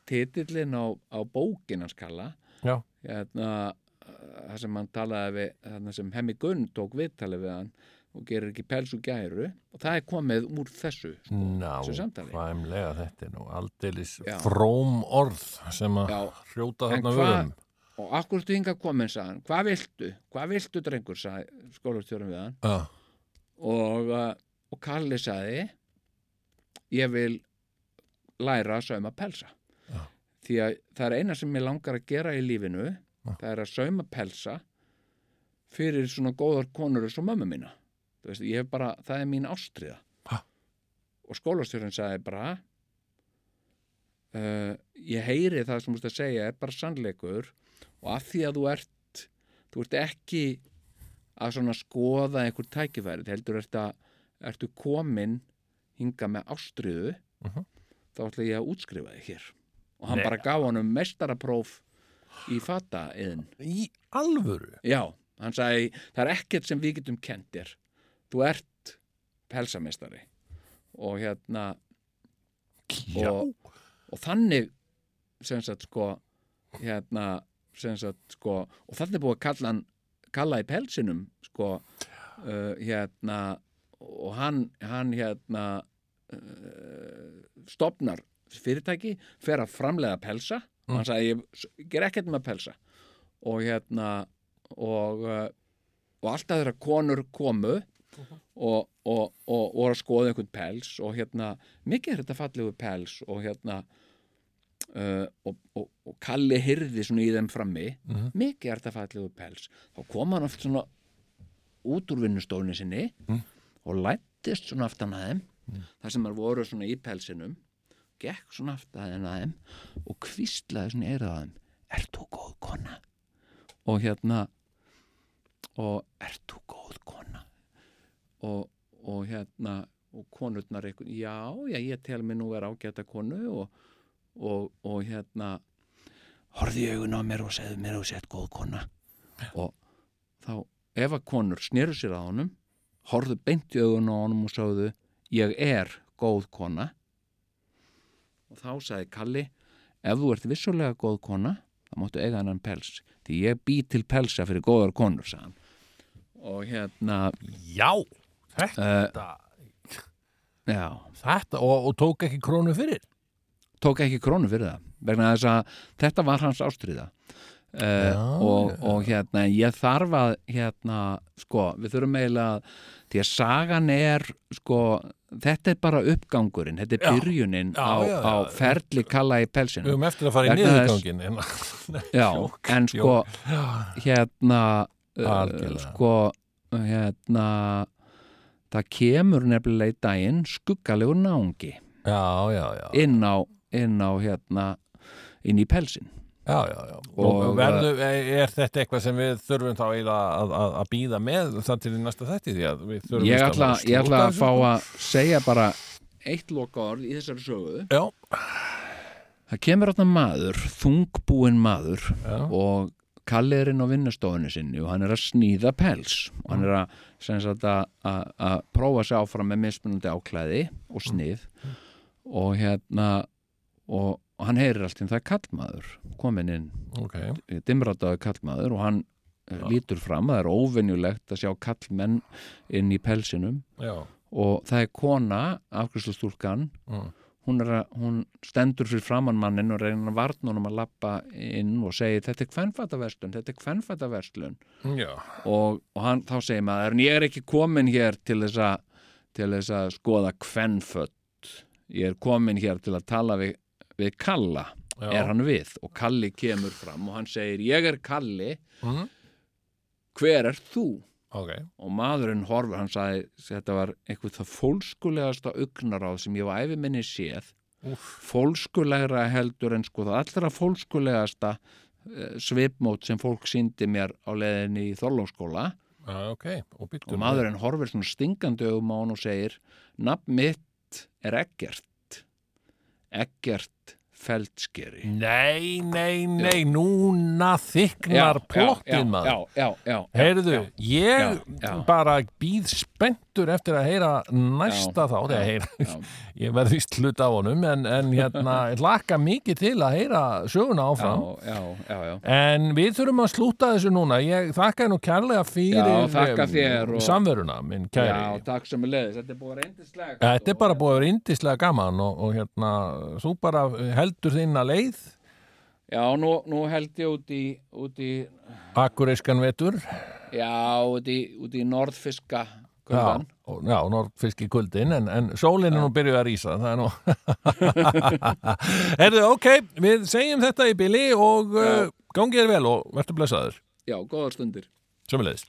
titillin á, á bókin hans kalla Já. hérna það sem hann talaði við þarna sem Hemmi Gunn tók viðtalið við hann og gerir ekki pels og gæru og það er komið úr þessu sko, samtali Nákvæmlega þetta er nú aldeilis fróm orð sem að En þarna vörum. Og akkur stu hinga komin sagði hann, hvað viltu, hvað viltu drengur? sagði skólastjórum við hann. Já. og, uh, og Kalli sagði ég vil læra að sauma pelsa. Já. því að það er eina sem ég langar að gera í lífinu Já. það er að sauma pelsa fyrir svona góðar konur eins og mömmu mína. Veist, bara, það er mín ástriða og skólastjórinn sagði bara uh, ég heyri það sem þú veist að segja er bara sannleikur og af því að þú ert þú ert ekki að svona skoða einhver tækifærið heldur ertu, að, ertu komin hinga með ástriðu Mhm. þá ætla ég að útskrifa þig hér og hann Nei. bara gaf honum mestarapróf í fata yðin Í alvöru? já, hann sagði það er ekkert sem við getum kentir þú ert pelsamestari og hérna og, og þannig sem sagt sko hérna sagt sko og þannig búið að kalla hann kalla í pelsinum sko uh, hérna og hann, hann hérna uh, stopnar fyrirtæki fer að framlega pelsa og hann sagði ég ger ekkert með pelsa. Og hérna og, uh, og alltaf þeirra konur komu og, og, og voru að skoða einhvern pels og hérna, mikið er þetta fallegu pels og hérna uh, og, og, og Kalli hyrði svona í þeim frammi, Mhm. mikið er þetta fallegu pels, þá kom hann oft svona út úr vinnustofunni sinni Mhm. og lættist svona aftan að þeim, þar sem þær voru svona í pelsinum, gekk svona aftan að þeim og kvistlaði svona í eyrað að þeim, ert þú góð kona? og hérna og ert þú góð kona og, og hérna og konurnar eitthvað, já, já, ég tel mig nú vera ágæta konu og, og, og hérna horfði í augun á mér og segði mér þú sett góð kona. Og þá, ef að konur sneru sér að honum horfðu beint í augun á honum og sagðu ég er góð kona. Og þá sagði Kalli ef þú ert vissulega góð kona þá máttu eiga hennan pels því ég bý til pelsa fyrir góðar konur sagði hann. Og hérna já þetta, uh, já, þetta og, og tók ekki krónu fyrir tók ekki krónu fyrir það vegna þess að þetta var hans ástriða uh, Já, og, já. og hérna ég þarf að hérna sko við þurfum eiginlega að því að sagan er sko þetta er bara uppgangurinn, þetta er byrjunin já, á, á ferli kalla í Við pelsinu höfum eftir að fara í niðurgangin já, en sko hérna uh, sko hérna það kemur nefnilega í daginn skuggalegur náungi Já, já, já. inn á, inn á hérna inn í pelsin Já, já, já. Og, Og- verðu, er þetta eitthvað sem við þurfum þá að, að, að býða með það til í næsta þætti? Því að við þurfum ég ætla, að ég ætla að fá að segja bara eitt loka orð í þessari sögu. Já, það kemur átna maður, þungbúinn maður já, og Kalli er inn á vinnustofunni sinni og hann er að sníða pels. Og hann er að, sem sagt, að, að, að prófa sig áfram með mismunandi áklæði og snið. Og hérna og, og hann heyrir allt í einu, það er kallmaður komin inn, ok dimrataður kallmaður og hann Já. Já. lítur fram að það er óvenjulegt að sjá kallmenn inn í pelsinum Já, og það er kona, afgriðslustúlkan mm. hún, hún stendur fyrir framann mannin og reynir að varna honum að lappa inn og segir þetta er kvennfataverslun, þetta er kvennfataverslun já, og, og hann, þá segir maður ég er ekki komin hér til þess að til þess að skoða kvennfött ég er komin hér til að tala við, við Kalla já. er hann við og Kalli kemur fram og hann segir ég er Kalli, Mm. hver er þú? Ok, og maðurinn horfur, hann sagði þetta var eitthvað það fólskulegasta augnaráð sem ég var æfi minni séð Úff. fólskulegra heldur en sko það allra fólskulegasta uh, svipmót sem fólk síndi mér á leiðinni í Þorlókskóla já, ok Og, og maðurinn horfir svona stingandi augum á hann og segir nafn mitt er Eggert Eggert Feldskeri Nei, nei, nei, núna þyknar plottið maður. já, já, já, Heyrðu, ég bara býð spenntur eftir að heyra næsta þá, ég verð vist hlut á honum, en, en hérna, ég laka mikið til að heyra söguna áfram. já, já, já, já. En við þurfum að slúta þessu núna. Ég þakka nú kærlega fyrir Já, þakka em, þér og- samveruna, minn kæri. Já, takk sem er leiðis, þetta er búið reyndislega Þetta er bara búið að vera indislega gaman og, og hérna, þú bara heldur þinna leið, Já, nú, nú held ég út í, út í akkureiskan vetur, já, út í, út í norðfiska já, kuldan. já, norðfisk í kuldin, en, en sólinn er nú byrjuð að rísa, það er nú. Herðu, ok, við segjum þetta í bili og Já. uh, gangið er vel og verður blessaður. Já, góðar stundir. Sömulegis.